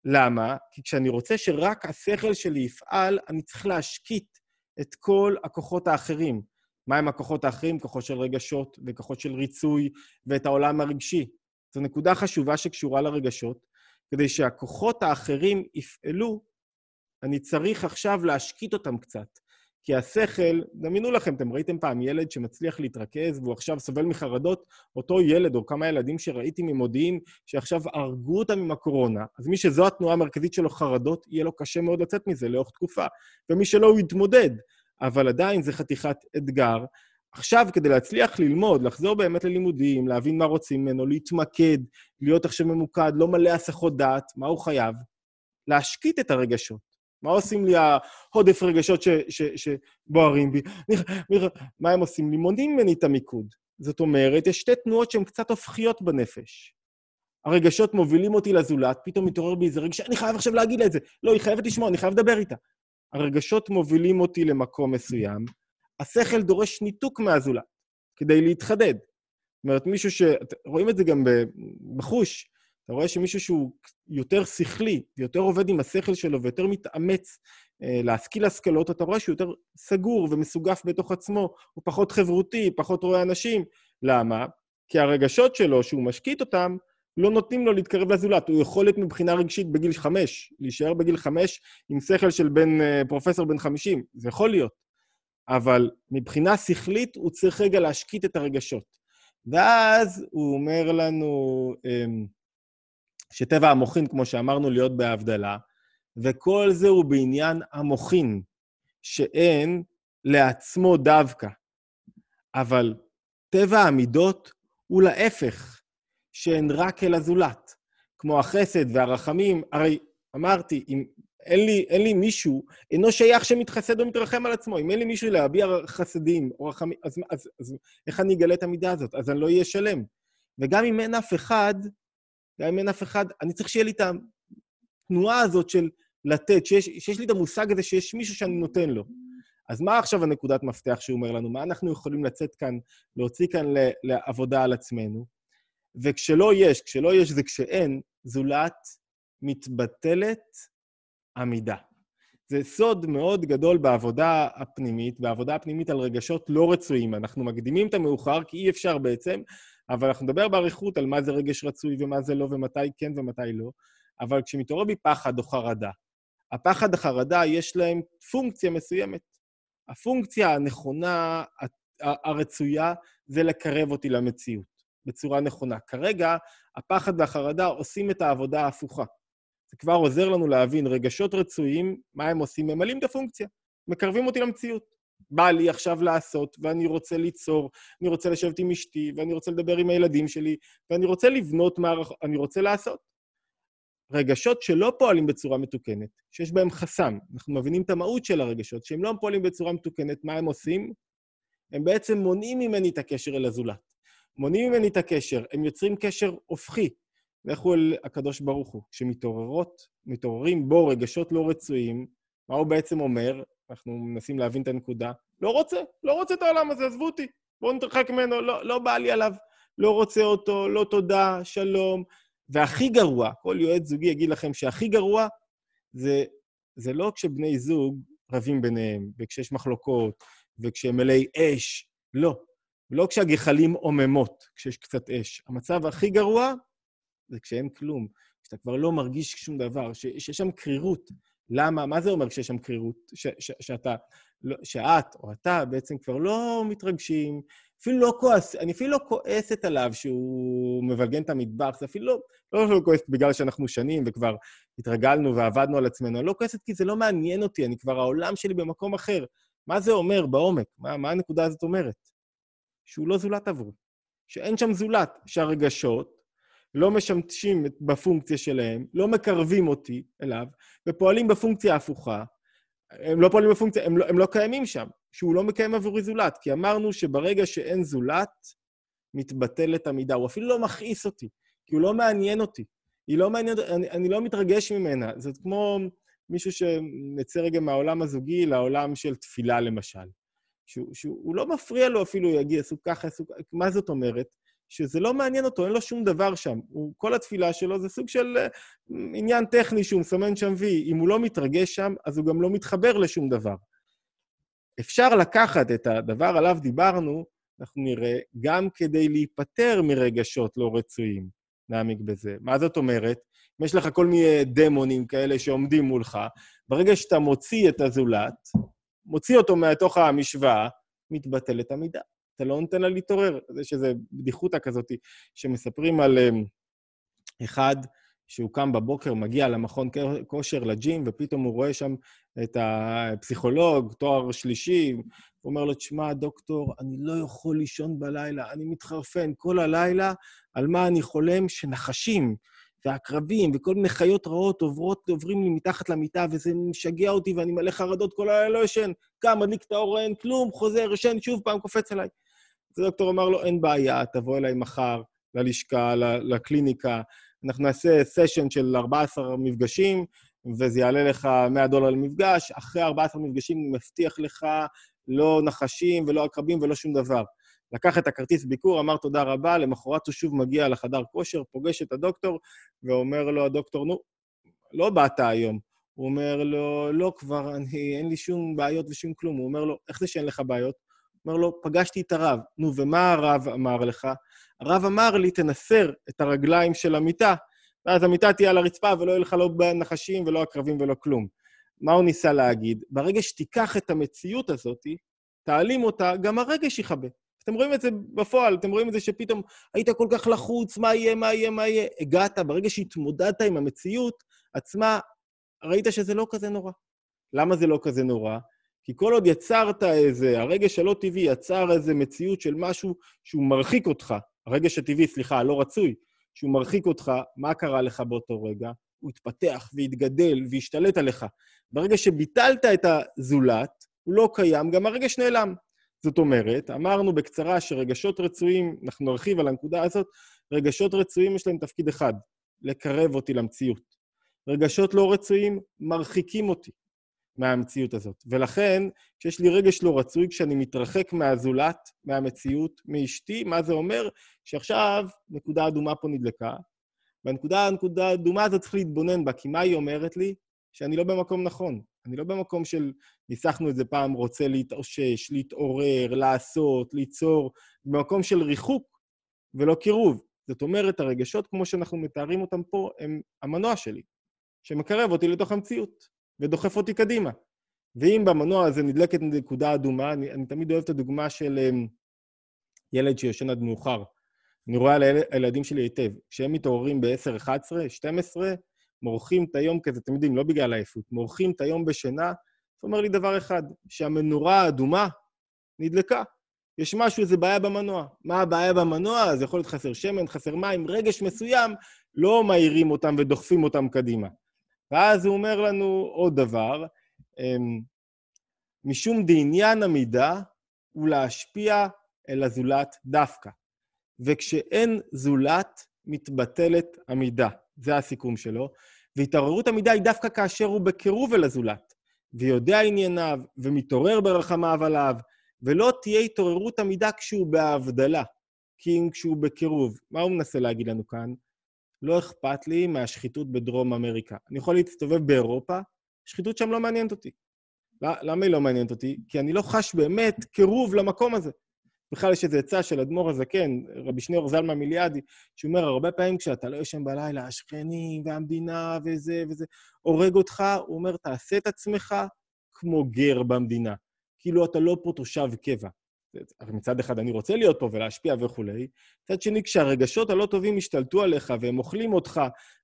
[SPEAKER 1] למה? כי כשאני רוצה שרק השכל שלי יפעל, אני צריך להשקיט את כל הכוחות האחרים. מהם הכוחות האחרים? כוחות של רגשות וכוחות של ריצוי ואת העולם הרגשי. זו נקודה חשובה שקשורה לרגשות. כדי שהכוחות האחרים יפעלו, אני צריך עכשיו להשקיט אותם קצת. כי השכל, דמיינו לכם, אתם ראיתם פעם ילד שמצליח להתרכז והוא עכשיו סובל מחרדות? אותו ילד או כמה ילדים שראיתי ממודיעין, שעכשיו הרגו אותם עם הקורונה, אז מי שזו התנועה המרכזית שלו, חרדות, יהיה לו קשה מאוד לצאת מזה לאורך תקופה. ומי שלא, הוא יתמודד. אבל עדיין זה חתיכת אתגר. עכשיו, כדי להצליח ללמוד, לחזור באמת ללימודים, להבין מה רוצים ממנו, להתמקד, להיות עכשיו ממוקד, לא מלא הסחות דעת, מה הוא חייב? להשקיט את הרגשות. מה עושים לי העודף רגשות שבוערים בי? מה הם עושים לי? מונעים ממני את המיקוד. זאת אומרת, יש שתי תנועות שהן קצת הופכיות בנפש. הרגשות מובילים אותי לזולת, פתאום מתעורר בי איזה רגש, אני חייב עכשיו להגיד לה את זה. לא, היא חייבת לשמוע, אני חייב לדבר איתה. הרגשות מובילים אותי למקום מסוים, השכל דורש ניתוק מהזולת כדי להתחדד. זאת אומרת, מישהו ש... רואים את זה גם בחוש, אתה רואה שמישהו שהוא יותר שכלי, יותר עובד עם השכל שלו ויותר מתאמץ אה, להשכיל השכלות, אתה רואה שהוא יותר סגור ומסוגף בתוך עצמו, הוא פחות חברותי, פחות רואה אנשים. למה? כי הרגשות שלו, שהוא משקיט אותם, לא נותנים לו להתקרב לזולת. הוא יכול להיות מבחינה רגשית בגיל חמש, להישאר בגיל חמש עם שכל של בן, אה, פרופסור בן חמישים. זה יכול להיות. אבל מבחינה שכלית הוא צריך רגע להשקיט את הרגשות. ואז הוא אומר לנו, אמ, שטבע המוחין, כמו שאמרנו, להיות בהבדלה, וכל זה הוא בעניין המוחין, שאין לעצמו דווקא. אבל טבע המידות הוא להפך, שהן רק אל הזולת. כמו החסד והרחמים, הרי אמרתי, אם אין לי, אין לי מישהו, אינו שייך שמתחסד או מתרחם על עצמו. אם אין לי מישהו להביע חסדים או רחמים, אז, אז, אז איך אני אגלה את המידה הזאת? אז אני לא אהיה שלם. וגם אם אין אף אחד, גם אם אין אף אחד, אני צריך שיהיה לי את התנועה הזאת של לתת, שיש, שיש לי את המושג הזה שיש מישהו שאני נותן לו. אז מה עכשיו הנקודת מפתח שהוא אומר לנו? מה אנחנו יכולים לצאת כאן, להוציא כאן לעבודה על עצמנו? וכשלא יש, כשלא יש זה כשאין, זולת מתבטלת עמידה. זה סוד מאוד גדול בעבודה הפנימית, בעבודה הפנימית על רגשות לא רצויים. אנחנו מקדימים את המאוחר, כי אי אפשר בעצם, אבל אנחנו נדבר באריכות על מה זה רגש רצוי ומה זה לא, ומתי כן ומתי לא. אבל כשמתעורר בי פחד או חרדה, הפחד, החרדה, יש להם פונקציה מסוימת. הפונקציה הנכונה, הרצויה, זה לקרב אותי למציאות בצורה נכונה. כרגע, הפחד והחרדה עושים את העבודה ההפוכה. זה כבר עוזר לנו להבין רגשות רצויים, מה הם עושים? ממלאים את הפונקציה, מקרבים אותי למציאות. בא לי עכשיו לעשות, ואני רוצה ליצור, אני רוצה לשבת עם אשתי, ואני רוצה לדבר עם הילדים שלי, ואני רוצה לבנות מערך... אני רוצה לעשות. רגשות שלא פועלים בצורה מתוקנת, שיש בהם חסם, אנחנו מבינים את המהות של הרגשות, שהם לא פועלים בצורה מתוקנת, מה הם עושים? הם בעצם מונעים ממני את הקשר אל הזולת. מונעים ממני את הקשר, הם יוצרים קשר הופכי. לכו אל הקדוש ברוך הוא. כשמתעוררות, מתעוררים בו רגשות לא רצויים, מה הוא בעצם אומר? אנחנו מנסים להבין את הנקודה. לא רוצה, לא רוצה את העולם הזה, עזבו אותי. בואו נתרחק ממנו, לא, לא בא לי עליו. לא רוצה אותו, לא תודה, שלום. והכי גרוע, כל יועץ זוגי יגיד לכם שהכי גרוע זה, זה לא כשבני זוג רבים ביניהם, וכשיש מחלוקות, וכשהם מלאי אש, לא. לא כשהגחלים עוממות, כשיש קצת אש. המצב הכי גרוע זה כשאין כלום, כשאתה כבר לא מרגיש שום דבר, שיש שם קרירות. למה? מה זה אומר כשיש שם קרירות? ש, ש, שאתה, לא, שאת או אתה בעצם כבר לא מתרגשים, אפילו לא כועס, אני אפילו לא כועסת עליו שהוא מבלגן את המטבח, זה אפילו לא, לא, לא כועסת בגלל שאנחנו שנים וכבר התרגלנו ועבדנו על עצמנו, אני לא כועסת כי זה לא מעניין אותי, אני כבר, העולם שלי במקום אחר. מה זה אומר בעומק? מה, מה הנקודה הזאת אומרת? שהוא לא זולת עבורי. שאין שם זולת, שהרגשות לא משמשים בפונקציה שלהם, לא מקרבים אותי אליו, ופועלים בפונקציה ההפוכה. הם לא פועלים בפונקציה, הם לא, הם לא קיימים שם, שהוא לא מקיים עבורי זולת, כי אמרנו שברגע שאין זולת, מתבטלת המידה. הוא אפילו לא מכעיס אותי, כי הוא לא מעניין אותי. היא לא מעניינת, אני, אני לא מתרגש ממנה. זאת כמו מישהו שנצא רגע מהעולם הזוגי לעולם של תפילה, למשל. שהוא, שהוא לא מפריע לו אפילו, יגיע, עשו ככה, עשו ככה, מה זאת אומרת? שזה לא מעניין אותו, אין לו שום דבר שם. הוא, כל התפילה שלו זה סוג של uh, עניין טכני שהוא מסמן שם וי. אם הוא לא מתרגש שם, אז הוא גם לא מתחבר לשום דבר. אפשר לקחת את הדבר עליו דיברנו, אנחנו נראה, גם כדי להיפטר מרגשות לא רצויים. נעמיק בזה. מה זאת אומרת? אם יש לך כל מיני דמונים כאלה שעומדים מולך, ברגע שאתה מוציא את הזולת, מוציא אותו מתוך המשוואה, מתבטלת המידה. אתה לא נותן לה להתעורר. יש איזו בדיחותא כזאת שמספרים על um, אחד שהוא קם בבוקר, מגיע למכון כושר, לג'ים, ופתאום הוא רואה שם את הפסיכולוג, תואר שלישי, הוא אומר לו, תשמע, דוקטור, אני לא יכול לישון בלילה, אני מתחרפן כל הלילה על מה אני חולם שנחשים ועקרבים וכל מיני חיות רעות עוברות, עוברים לי מתחת למיטה, וזה משגע אותי ואני מלא חרדות כל הלילה, לא ישן. קם, מדליק את האור, אין כלום, חוזר, ישן, שוב פעם קופץ אליי. אז הדוקטור אמר לו, אין בעיה, תבוא אליי מחר ללשכה, לקליניקה, אנחנו נעשה סשן של 14 מפגשים, וזה יעלה לך 100 דולר למפגש. אחרי 14 מפגשים אני מבטיח לך לא נחשים ולא עקרבים ולא שום דבר. לקח את הכרטיס ביקור, אמר תודה רבה, למחרת הוא שוב מגיע לחדר כושר, פוגש את הדוקטור, ואומר לו הדוקטור, נו, לא באת היום. הוא אומר לו, לא, כבר, אני, אין לי שום בעיות ושום כלום. הוא אומר לו, איך זה שאין לך בעיות? הוא אומר לו, פגשתי את הרב. נו, ומה הרב אמר לך? הרב אמר לי, תנסר את הרגליים של המיטה, ואז המיטה תהיה על הרצפה ולא יהיה לך לא נחשים ולא עקרבים ולא כלום. מה הוא ניסה להגיד? ברגע שתיקח את המציאות הזאת, תעלים אותה, גם הרגש יכבה. אתם רואים את זה בפועל, אתם רואים את זה שפתאום היית כל כך לחוץ, מה יהיה, מה יהיה, מה יהיה. הגעת, ברגע שהתמודדת עם המציאות עצמה, ראית שזה לא כזה נורא. למה זה לא כזה נורא? כי כל עוד יצרת איזה, הרגש הלא טבעי יצר איזה מציאות של משהו שהוא מרחיק אותך, הרגש הטבעי, סליחה, הלא רצוי, שהוא מרחיק אותך, מה קרה לך באותו רגע? הוא התפתח והתגדל והשתלט עליך. ברגע שביטלת את הזולת, הוא לא קיים, גם הרגש נעלם. זאת אומרת, אמרנו בקצרה שרגשות רצויים, אנחנו נרחיב על הנקודה הזאת, רגשות רצויים יש להם תפקיד אחד, לקרב אותי למציאות. רגשות לא רצויים מרחיקים אותי מהמציאות הזאת. ולכן, כשיש לי רגש לא רצוי, כשאני מתרחק מהזולת, מהמציאות, מאשתי, מה זה אומר? שעכשיו נקודה אדומה פה נדלקה, והנקודה הנקודה האדומה הזאת צריך להתבונן בה, כי מה היא אומרת לי? שאני לא במקום נכון. אני לא במקום של, ניסחנו את זה פעם, רוצה להתאושש, להתעורר, לעשות, ליצור, במקום של ריחוק ולא קירוב. זאת אומרת, הרגשות, כמו שאנחנו מתארים אותם פה, הם המנוע שלי, שמקרב אותי לתוך המציאות ודוחף אותי קדימה. ואם במנוע הזה נדלקת נקודה אדומה, אני, אני תמיד אוהב את הדוגמה של um, ילד שיושן עד מאוחר. אני רואה על הילדים שלי היטב. כשהם מתעוררים ב-10, 11, 12, מורחים את היום כזה, אתם יודעים, לא בגלל העייפות, מורחים את היום בשינה, זה אומר לי דבר אחד, שהמנורה האדומה נדלקה. יש משהו, איזה בעיה במנוע. מה הבעיה במנוע? זה יכול להיות חסר שמן, חסר מים, רגש מסוים, לא מאירים אותם ודוחפים אותם קדימה. ואז הוא אומר לנו עוד דבר, אמ, משום דעניין המידה הוא להשפיע אל הזולת דווקא. וכשאין זולת, מתבטלת המידה. זה הסיכום שלו. והתעוררות המידה היא דווקא כאשר הוא בקירוב אל הזולת, ויודע ענייניו, ומתעורר ברחמיו עליו, ולא תהיה התעוררות המידה כשהוא בהבדלה, כי אם כשהוא בקירוב. מה הוא מנסה להגיד לנו כאן? לא אכפת לי מהשחיתות בדרום אמריקה. אני יכול להסתובב באירופה, שחיתות שם לא מעניינת אותי. למה היא לא מעניינת אותי? כי אני לא חש באמת קירוב למקום הזה. בכלל יש איזו עצה של אדמו"ר הזקן, רבי שניאור זלמה מיליאדי, שאומר, הרבה פעמים כשאתה לא ישן בלילה, השכנים והמדינה וזה וזה, הורג אותך, הוא אומר, תעשה את עצמך כמו גר במדינה. כאילו אתה לא פה תושב קבע. מצד אחד אני רוצה להיות פה ולהשפיע וכולי, מצד שני, כשהרגשות הלא טובים השתלטו עליך והם אוכלים אותך,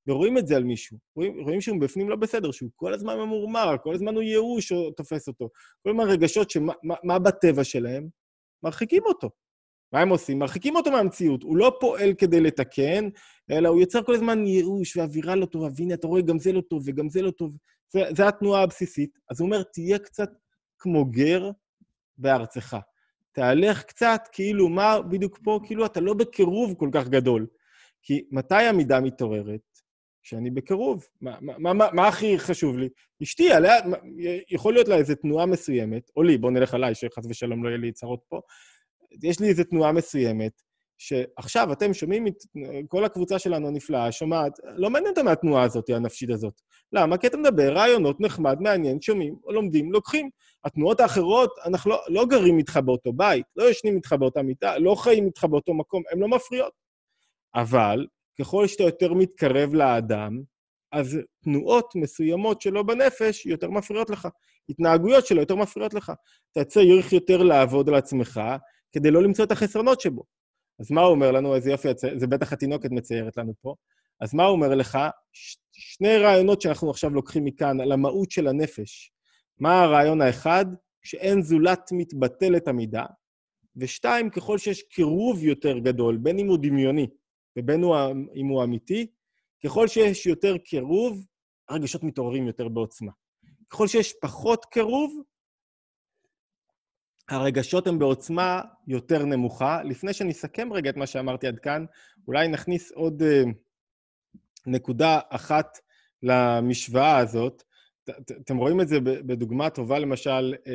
[SPEAKER 1] ורואים את זה על מישהו, רואים, רואים שהוא בפנים לא בסדר, שהוא כל הזמן ממורמר, כל הזמן הוא ייאוש תופס אותו. כל הזמן רגשות שמה מה, מה בטבע שלהם? מרחיקים אותו. מה הם עושים? מרחיקים אותו מהמציאות. הוא לא פועל כדי לתקן, אלא הוא יוצר כל הזמן ייאוש ואווירה לא טובה, והנה, אתה רואה, גם זה לא טוב וגם זה לא טוב. זו התנועה הבסיסית. אז הוא אומר, תהיה קצת כמו גר בארצך. תהלך קצת, כאילו, מה בדיוק פה? כאילו, אתה לא בקירוב כל כך גדול. כי מתי המידה מתעוררת? כשאני בקירוב. מה, מה, מה, מה הכי חשוב לי? אשתי, עליה, יכול להיות לה איזו תנועה מסוימת, או לי, בואו נלך עליי, שחס ושלום לא יהיה לי צרות פה. יש לי איזו תנועה מסוימת, שעכשיו אתם שומעים את כל הקבוצה שלנו הנפלאה, שומעת, לא מעניין אותה מהתנועה הזאת, הנפשית הזאת. למה? כי אתה מדבר, רעיונות, נחמד, מעניין, שומעים, לומדים, לוקחים. התנועות האחרות, אנחנו לא, לא גרים איתך באותו בית, לא ישנים איתך באותה מיטה, לא חיים איתך באותו מקום, הן לא מפריעות. אבל ככל שאתה יותר מתקרב לאדם, אז תנועות מסוימות שלו בנפש יותר מפריעות לך. התנהגויות שלו יותר מפריעות לך. אתה צריך יותר לעבוד על עצמך כדי לא למצוא את החסרונות שבו. אז מה הוא אומר לנו? איזה יופי, זה בטח התינוקת מציירת לנו פה. אז מה הוא אומר לך? ש- שני רעיונות שאנחנו עכשיו לוקחים מכאן על המהות של הנפש. מה הרעיון האחד? שאין זולת מתבטל את המידה, ושתיים, ככל שיש קירוב יותר גדול, בין אם הוא דמיוני ובין אם הוא אמיתי, ככל שיש יותר קירוב, הרגשות מתעוררים יותר בעוצמה. ככל שיש פחות קירוב, הרגשות הן בעוצמה יותר נמוכה. לפני שאני אסכם רגע את מה שאמרתי עד כאן, אולי נכניס עוד uh, נקודה אחת למשוואה הזאת. אתם רואים את זה בדוגמה טובה, למשל, uh,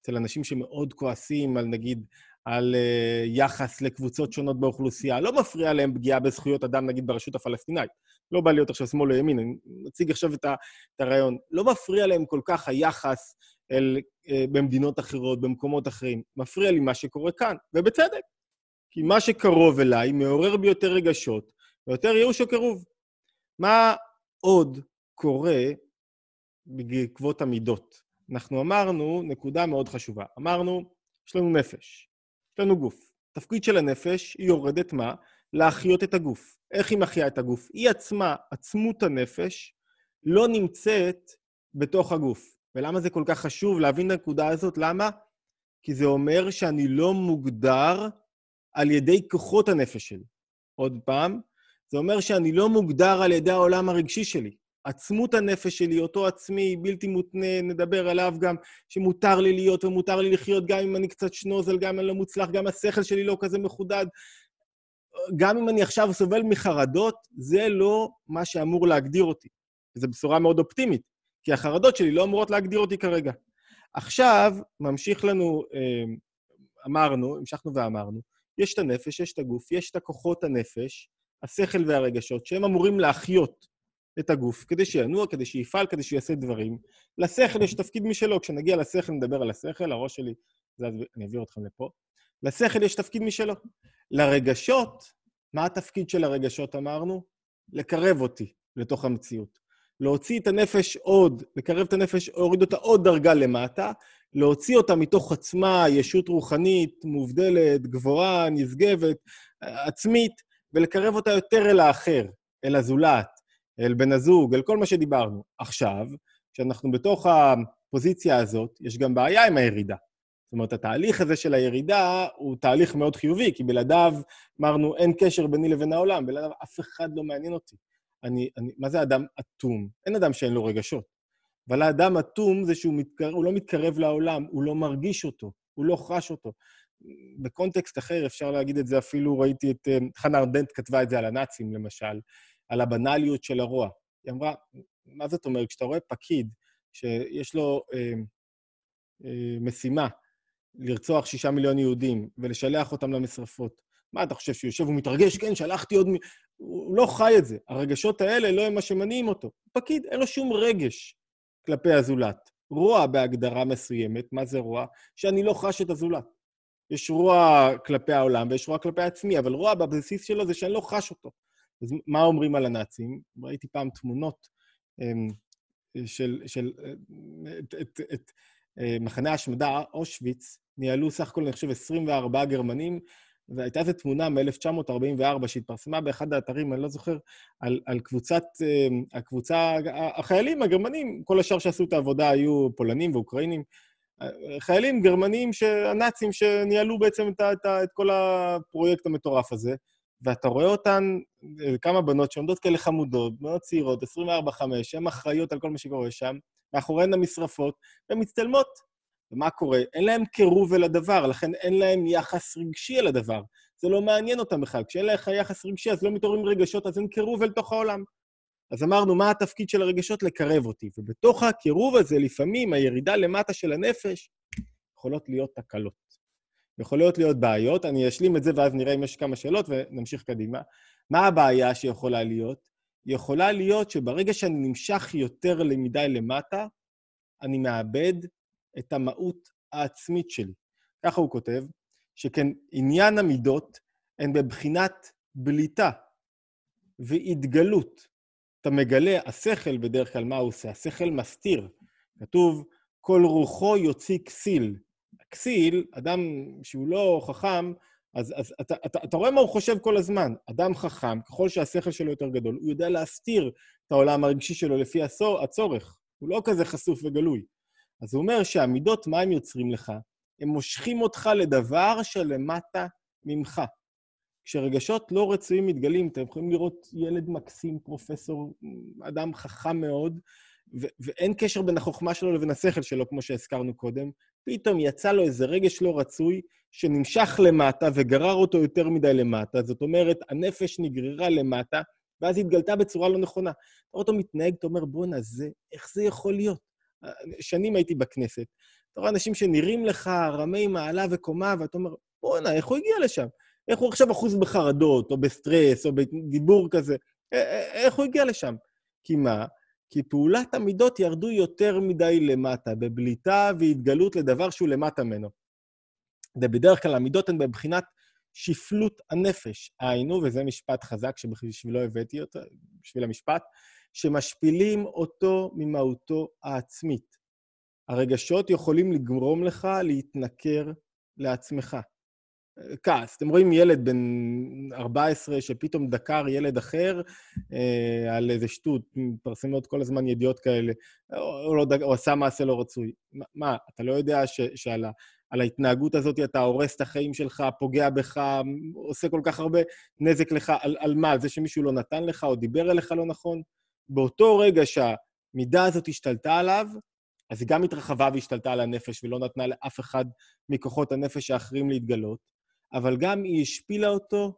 [SPEAKER 1] אצל אנשים שמאוד כועסים על, נגיד, על uh, יחס לקבוצות שונות באוכלוסייה. לא מפריע להם פגיעה בזכויות אדם, נגיד, ברשות הפלסטינאית. לא בא להיות עכשיו שמאל או ימין, אני מציג עכשיו את, הרעיון. לא מפריע להם כל כך היחס אל, אה, במדינות אחרות, במקומות אחרים. מפריע לי מה שקורה כאן, ובצדק. כי מה שקרוב אליי מעורר בי יותר רגשות ויותר ייאוש או. מה עוד קורה בעקבות המידות? אנחנו אמרנו נקודה מאוד חשובה. אמרנו, יש לנו נפש, לנו גוף. התפקיד של הנפש, היא יורדת מה? להחיות את הגוף. איך היא מחיה את הגוף? היא עצמה, עצמות הנפש, לא נמצאת בתוך הגוף. ולמה זה כל כך חשוב להבין את הנקודה הזאת? למה? כי זה אומר שאני לא מוגדר על ידי כוחות הנפש שלי. עוד פעם, זה אומר שאני לא מוגדר על ידי העולם הרגשי שלי. עצמות הנפש שלי, אותו עצמי, בלתי מותנה, נדבר עליו גם, שמותר לי להיות ומותר לי לחיות גם אם אני קצת שנוזל, גם אם אני לא מוצלח, גם השכל שלי לא כזה מחודד. גם אם אני עכשיו סובל מחרדות, זה לא מה שאמור להגדיר אותי. וזו בשורה מאוד אופטימית. כי החרדות שלי לא אמורות להגדיר אותי כרגע. עכשיו, ממשיך לנו, אה, אמרנו, המשכנו ואמרנו, יש את הנפש, יש את הגוף, יש את הכוחות הנפש, השכל והרגשות, שהם אמורים להחיות את הגוף, כדי שינוע, כדי שיפעל, כדי שיעשה דברים. לשכל יש תפקיד משלו, כשנגיע לשכל נדבר על השכל, הראש שלי, זה, אני אעביר אתכם לפה. לשכל יש תפקיד משלו. לרגשות, מה התפקיד של הרגשות, אמרנו? לקרב אותי לתוך המציאות. להוציא את הנפש עוד, לקרב את הנפש, להוריד אותה עוד דרגה למטה, להוציא אותה מתוך עצמה, ישות רוחנית, מובדלת, גבוהה, נשגבת, עצמית, ולקרב אותה יותר אל האחר, אל הזולת, אל בן הזוג, אל כל מה שדיברנו. עכשיו, כשאנחנו בתוך הפוזיציה הזאת, יש גם בעיה עם הירידה. זאת אומרת, התהליך הזה של הירידה הוא תהליך מאוד חיובי, כי בלעדיו, אמרנו, אין קשר ביני לבין העולם, בלעדיו אף אחד לא מעניין אותי. אני, אני, מה זה אדם אטום? אין אדם שאין לו רגשות. אבל האדם אטום זה שהוא מתקר, לא מתקרב לעולם, הוא לא מרגיש אותו, הוא לא חש אותו. בקונטקסט אחר אפשר להגיד את זה אפילו, ראיתי את... חנה ארדנט כתבה את זה על הנאצים, למשל, על הבנאליות של הרוע. היא אמרה, מה זאת אומרת? כשאתה רואה פקיד שיש לו אה, אה, משימה לרצוח שישה מיליון יהודים ולשלח אותם למשרפות, מה אתה חושב, שהוא יושב ומתרגש? כן, שלחתי עוד... מ... הוא לא חי את זה. הרגשות האלה לא הם מה שמניעים אותו. פקיד, אין לו שום רגש כלפי הזולת. רוע בהגדרה מסוימת, מה זה רוע? שאני לא חש את הזולת. יש רוע כלפי העולם ויש רוע כלפי עצמי, אבל רוע בבסיס שלו זה שאני לא חש אותו. אז מה אומרים על הנאצים? ראיתי פעם תמונות אמ, של, של את, את, את אה, מחנה ההשמדה אושוויץ, ניהלו סך הכל, אני חושב, 24 גרמנים, והייתה איזו תמונה מ-1944 שהתפרסמה באחד האתרים, אני לא זוכר, על, על קבוצת, אמ, הקבוצה, החיילים הגרמנים, כל השאר שעשו את העבודה היו פולנים ואוקראינים, חיילים גרמנים, הנאצים, שניהלו בעצם את, את, את כל הפרויקט המטורף הזה. ואתה רואה אותן, אה, כמה בנות שעומדות כאלה חמודות, בנות צעירות, 24-5, הן אחראיות על כל מה שקורה שם, מאחוריהן המשרפות, והן מצטלמות. ומה קורה? אין להן קירוב אל הדבר, לכן אין להן יחס רגשי אל הדבר. זה לא מעניין אותם בכלל. כשאין לך יחס רגשי, אז לא מתעוררים רגשות, אז אין קירוב אל תוך העולם. אז אמרנו, מה התפקיד של הרגשות? לקרב אותי. ובתוך הקירוב הזה, לפעמים הירידה למטה של הנפש, יכולות להיות תקלות. יכולות להיות בעיות, אני אשלים את זה ואז נראה אם יש כמה שאלות ונמשיך קדימה. מה הבעיה שיכולה להיות? יכולה להיות שברגע שאני נמשך יותר מדי למטה, אני מאבד את המהות העצמית שלי. ככה הוא כותב, שכן עניין המידות הן בבחינת בליטה והתגלות. אתה מגלה, השכל בדרך כלל, מה הוא עושה? השכל מסתיר. כתוב, כל רוחו יוציא כסיל, כסיל, אדם שהוא לא חכם, אז, אז אתה, אתה, אתה רואה מה הוא חושב כל הזמן. אדם חכם, ככל שהשכל שלו יותר גדול, הוא יודע להסתיר את העולם הרגשי שלו לפי הצור, הצורך. הוא לא כזה חשוף וגלוי. אז הוא אומר שהמידות, מה הם יוצרים לך? הם מושכים אותך לדבר שלמטה ממך. כשרגשות לא רצויים מתגלים, אתם יכולים לראות ילד מקסים, פרופסור, אדם חכם מאוד, ו- ואין קשר בין החוכמה שלו לבין השכל שלו, כמו שהזכרנו קודם, פתאום יצא לו איזה רגש לא רצוי שנמשך למטה וגרר אותו יותר מדי למטה. זאת אומרת, הנפש נגררה למטה, ואז התגלתה בצורה לא נכונה. אתה רואה אותו מתנהג, אתה אומר, בואנה, זה, איך זה יכול להיות? שנים הייתי בכנסת. אתה רואה אנשים שנראים לך רמי מעלה וקומה, ואתה אומר, בואנה, איך הוא הגיע לשם? איך הוא עכשיו אחוז בחרדות, או בסטרס, או בדיבור כזה? איך הוא הגיע לשם? כי מה? כי פעולת המידות ירדו יותר מדי למטה, בבליטה והתגלות לדבר שהוא למטה ממנו. ובדרך כלל המידות הן בבחינת שפלות הנפש, היינו, וזה משפט חזק שבשבילו הבאתי אותו, בשביל המשפט, שמשפילים אותו ממהותו העצמית. הרגשות יכולים לגרום לך להתנכר לעצמך. כעס. אתם רואים ילד בן 14 שפתאום דקר ילד אחר אה, על איזה שטות, מתפרסמות כל הזמן ידיעות כאלה, או, לא דק, או עשה מעשה לא רצוי. מה, אתה לא יודע ש, שעל ה, ההתנהגות הזאת אתה הורס את החיים שלך, פוגע בך, עושה כל כך הרבה נזק לך, על, על מה? על זה שמישהו לא נתן לך או דיבר אליך לא נכון? באותו רגע שהמידה הזאת השתלטה עליו, אז היא גם התרחבה והשתלטה על הנפש ולא נתנה לאף אחד מכוחות הנפש האחרים להתגלות. אבל גם היא השפילה אותו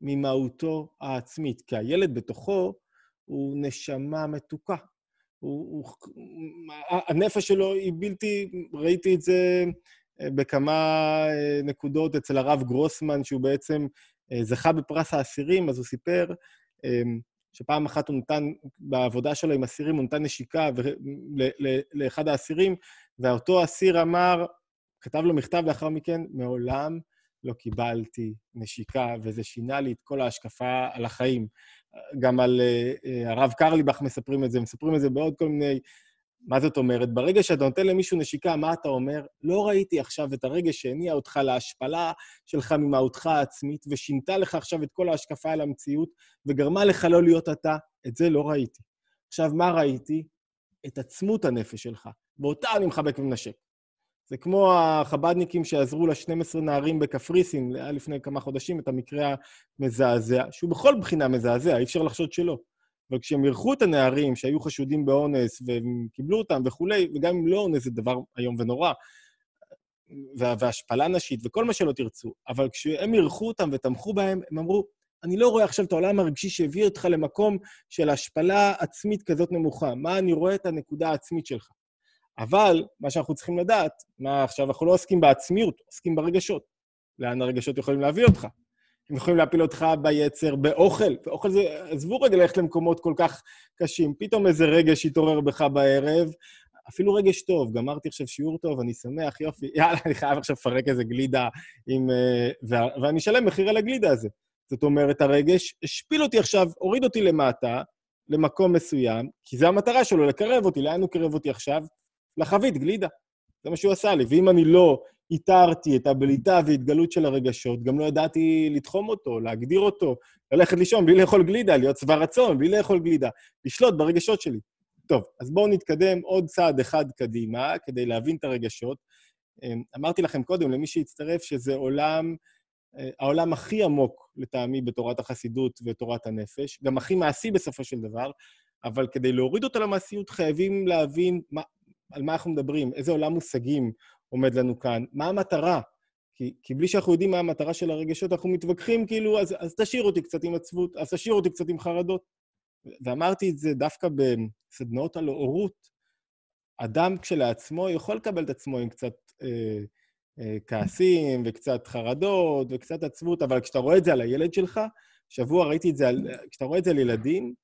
[SPEAKER 1] ממהותו העצמית, כי הילד בתוכו הוא נשמה מתוקה. הוא, הוא, הנפש שלו היא בלתי, ראיתי את זה אה, בכמה אה, נקודות אצל הרב גרוסמן, שהוא בעצם אה, זכה בפרס האסירים, אז הוא סיפר שפעם אחת הוא נתן, בעבודה שלו עם אסירים, הוא נתן נשיקה לאחד האסירים, ואותו אסיר אמר, כתב לו מכתב לאחר מכן, מעולם לא קיבלתי נשיקה, וזה שינה לי את כל ההשקפה על החיים. גם על uh, הרב קרליבך מספרים את זה, מספרים את זה בעוד כל מיני... מה זאת אומרת? ברגע שאתה נותן למישהו נשיקה, מה אתה אומר? לא ראיתי עכשיו את הרגש שהניע אותך להשפלה שלך ממהותך העצמית, ושינתה לך עכשיו את כל ההשקפה על המציאות, וגרמה לך לא להיות אתה. את זה לא ראיתי. עכשיו, מה ראיתי? את עצמות הנפש שלך. ואותה אני מחבק ומנשק. זה כמו החבדניקים שעזרו ל-12 נערים בקפריסין, היה לפני כמה חודשים, את המקרה המזעזע, שהוא בכל בחינה מזעזע, אי אפשר לחשוד שלא. אבל כשהם אירחו את הנערים שהיו חשודים באונס, והם קיבלו אותם וכולי, וגם אם לא אונס זה דבר איום ונורא, והשפלה נשית וכל מה שלא תרצו, אבל כשהם אירחו אותם ותמכו בהם, הם אמרו, אני לא רואה עכשיו את העולם הרגשי שהביא אותך למקום של השפלה עצמית כזאת נמוכה. מה אני רואה את הנקודה העצמית שלך? אבל מה שאנחנו צריכים לדעת, מה עכשיו, אנחנו לא עוסקים בעצמיות, עוסקים ברגשות. לאן הרגשות יכולים להביא אותך? הם יכולים להפיל אותך ביצר, באוכל. ואוכל זה, עזבו רגע ללכת למקומות כל כך קשים. פתאום איזה רגש יתעורר בך בערב, אפילו רגש טוב, גמרתי עכשיו שיעור טוב, אני שמח, יופי. יאללה, אני חייב עכשיו לפרק איזה גלידה עם... אה, ואני אשלם מחיר על הגלידה הזה. זאת אומרת, הרגש השפיל אותי עכשיו, הוריד אותי למטה, למקום מסוים, כי זו המטרה שלו, לקרב אותי. לאן הוא קרב אותי עכשיו? לחבית, גלידה. זה מה שהוא עשה לי. ואם אני לא איתרתי את הבליטה והתגלות של הרגשות, גם לא ידעתי לתחום אותו, להגדיר אותו, ללכת לישון בלי לאכול גלידה, להיות שבע רצון, בלי לאכול גלידה, לשלוט ברגשות שלי. טוב, אז בואו נתקדם עוד צעד אחד קדימה כדי להבין את הרגשות. אמ, אמרתי לכם קודם, למי שהצטרף, שזה עולם, אה, העולם הכי עמוק לטעמי בתורת החסידות ותורת הנפש, גם הכי מעשי בסופו של דבר, אבל כדי להוריד אותו למעשיות חייבים להבין מה, על מה אנחנו מדברים, איזה עולם מושגים עומד לנו כאן, מה המטרה. כי, כי בלי שאנחנו יודעים מה המטרה של הרגשות, אנחנו מתווכחים כאילו, אז, אז תשאיר אותי קצת עם עצבות, אז תשאיר אותי קצת עם חרדות. ואמרתי את זה דווקא בסדנאות על הורות, אדם כשלעצמו יכול לקבל את עצמו עם קצת אה, אה, כעסים וקצת חרדות וקצת עצבות, אבל כשאתה רואה את זה על הילד שלך, שבוע ראיתי את זה, על, כשאתה רואה את זה על ילדים,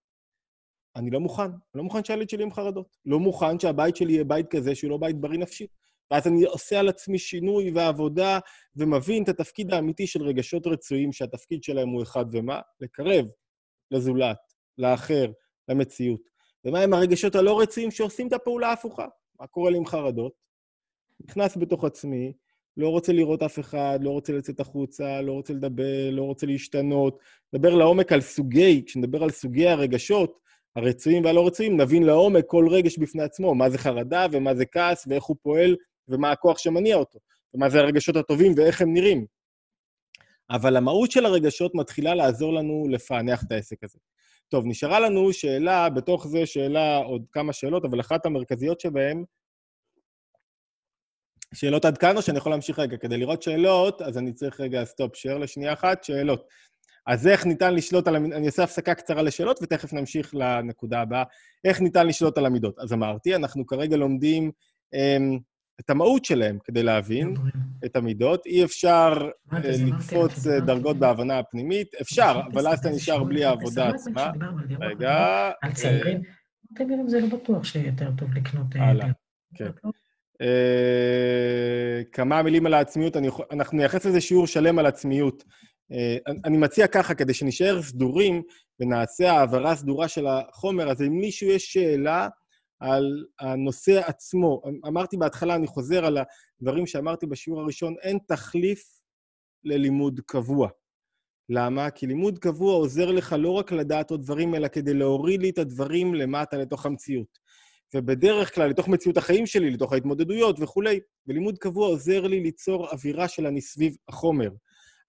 [SPEAKER 1] אני לא מוכן. אני לא מוכן שהילד שלי עם חרדות. לא מוכן שהבית שלי יהיה בית כזה שהוא לא בית בריא נפשית. ואז אני עושה על עצמי שינוי ועבודה, ומבין את התפקיד האמיתי של רגשות רצויים, שהתפקיד שלהם הוא אחד ומה? לקרב לזולת, לאחר, למציאות. ומה עם הרגשות הלא רצויים שעושים את הפעולה ההפוכה? מה קורה לי עם חרדות? נכנס בתוך עצמי, לא רוצה לראות אף אחד, לא רוצה לצאת החוצה, לא רוצה לדבר, לא רוצה להשתנות. נדבר לעומק על סוגי, כשנדבר על סוגי הרגשות, הרצויים והלא רצויים, נבין לעומק כל רגש בפני עצמו, מה זה חרדה ומה זה כעס ואיך הוא פועל ומה הכוח שמניע אותו, ומה זה הרגשות הטובים ואיך הם נראים. אבל המהות של הרגשות מתחילה לעזור לנו לפענח את העסק הזה. טוב, נשארה לנו שאלה, בתוך זה שאלה עוד כמה שאלות, אבל אחת המרכזיות שבהן, שאלות עד כאן או שאני יכול להמשיך רגע? כדי לראות שאלות, אז אני צריך רגע סטופ שייר לשנייה אחת, שאלות. אז איך ניתן לשלוט על המידות? אני אעשה הפסקה קצרה לשאלות ותכף נמשיך לנקודה הבאה. איך ניתן לשלוט על המידות? אז אמרתי, אנחנו כרגע לומדים אמ, את המהות שלהם כדי להבין את המידות. אי אפשר אה, לקפוץ אה, דרגות בהבנה הפנימית. אפשר, אבל אז אתה נשאר בלי העבודה עצמה. רגע...
[SPEAKER 2] על צעירים? צעירים זה לא בטוח שיותר טוב לקנות... אה, הלאה,
[SPEAKER 1] כן. כמה מילים על העצמיות, אנחנו נייחס לזה שיעור שלם על עצמיות. אני מציע ככה, כדי שנשאר סדורים ונעשה העברה סדורה של החומר, אז אם מישהו יש שאלה, על הנושא עצמו. אמרתי בהתחלה, אני חוזר על הדברים שאמרתי בשיעור הראשון, אין תחליף ללימוד קבוע. למה? כי לימוד קבוע עוזר לך לא רק לדעת עוד דברים, אלא כדי להוריד לי את הדברים למטה לתוך המציאות. ובדרך כלל, לתוך מציאות החיים שלי, לתוך ההתמודדויות וכולי. ולימוד קבוע עוזר לי ליצור אווירה של אני סביב החומר.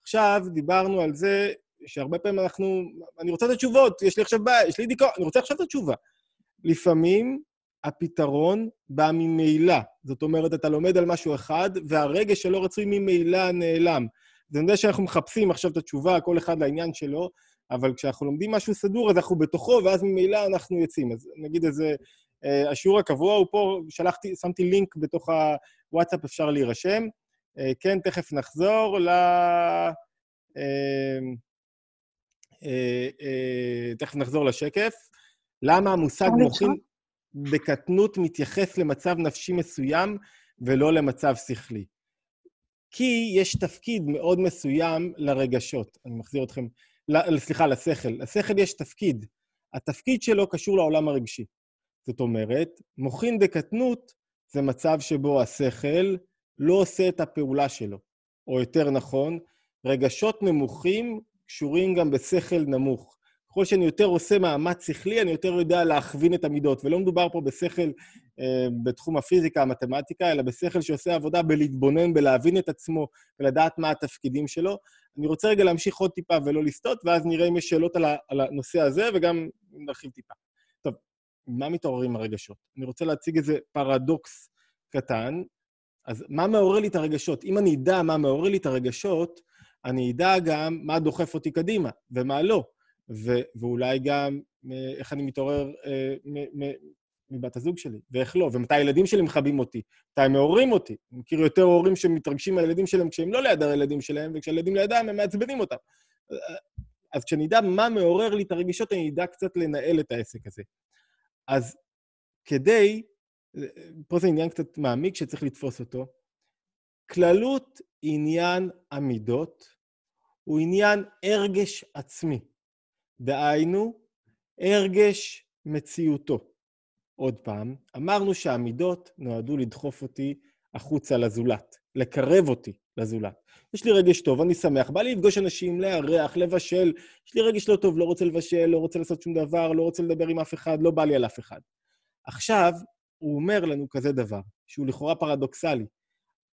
[SPEAKER 1] עכשיו, דיברנו על זה שהרבה פעמים אנחנו... אני רוצה את התשובות, יש לי עכשיו בעיה, יש לי דיכאון, אני רוצה עכשיו את התשובה. לפעמים הפתרון בא ממילא. זאת אומרת, אתה לומד על משהו אחד, והרגש שלא רצוי ממילא נעלם. זה יודע שאנחנו מחפשים עכשיו את התשובה, כל אחד לעניין שלו, אבל כשאנחנו לומדים משהו סדור, אז אנחנו בתוכו, ואז ממילא אנחנו יוצאים. אז נגיד איזה... אה, השיעור הקבוע הוא פה, שלחתי, שמתי לינק בתוך הוואטסאפ, אפשר להירשם. אה, כן, תכף נחזור ל... אה, תכף נחזור לשקף. למה המושג מוחין... בקטנות מתייחס למצב נפשי מסוים ולא למצב שכלי. כי יש תפקיד מאוד מסוים לרגשות. אני מחזיר אתכם, סליחה, לשכל. לשכל יש תפקיד. התפקיד שלו קשור לעולם הרגשי. זאת אומרת, מוחין בקטנות זה מצב שבו השכל לא עושה את הפעולה שלו. או יותר נכון, רגשות נמוכים קשורים גם בשכל נמוך. ככל שאני יותר עושה מאמץ שכלי, אני יותר יודע להכווין את המידות. ולא מדובר פה בשכל אה, בתחום הפיזיקה, המתמטיקה, אלא בשכל שעושה עבודה בלהתבונן, בלהבין את עצמו ולדעת מה התפקידים שלו. אני רוצה רגע להמשיך עוד טיפה ולא לסטות, ואז נראה אם יש שאלות על, על הנושא הזה, וגם נרחיב טיפה. טוב, מה מתעוררים הרגשות? אני רוצה להציג איזה פרדוקס קטן. אז מה מעורר לי את הרגשות? אם אני אדע מה מעורר לי את הרגשות, אני אדע גם מה דוחף אותי קדימה ומה לא. ו- ואולי גם אה, איך אני מתעורר אה, מבת הזוג שלי, ואיך לא, ומתי הילדים שלי מכבים אותי, מתי הם מעוררים אותי. אני מכיר יותר הורים שמתרגשים מהילדים שלהם כשהם לא ליד הילדים שלהם, וכשהילדים לידם הם מעצבנים אותם. אז כשאני אדע מה מעורר לי את הרגישות, אני אדע קצת לנהל את העסק הזה. אז כדי, פה זה עניין קצת מעמיק שצריך לתפוס אותו, כללות עניין המידות הוא עניין הרגש עצמי. דהיינו, הרגש מציאותו. עוד פעם, אמרנו שהמידות נועדו לדחוף אותי החוצה לזולת, לקרב אותי לזולת. יש לי רגש טוב, אני שמח, בא לי לפגוש אנשים, לארח, לבשל, יש לי רגש לא טוב, לא רוצה לבשל, לא רוצה לעשות שום דבר, לא רוצה לדבר עם אף אחד, לא בא לי על אף אחד. עכשיו, הוא אומר לנו כזה דבר, שהוא לכאורה פרדוקסלי.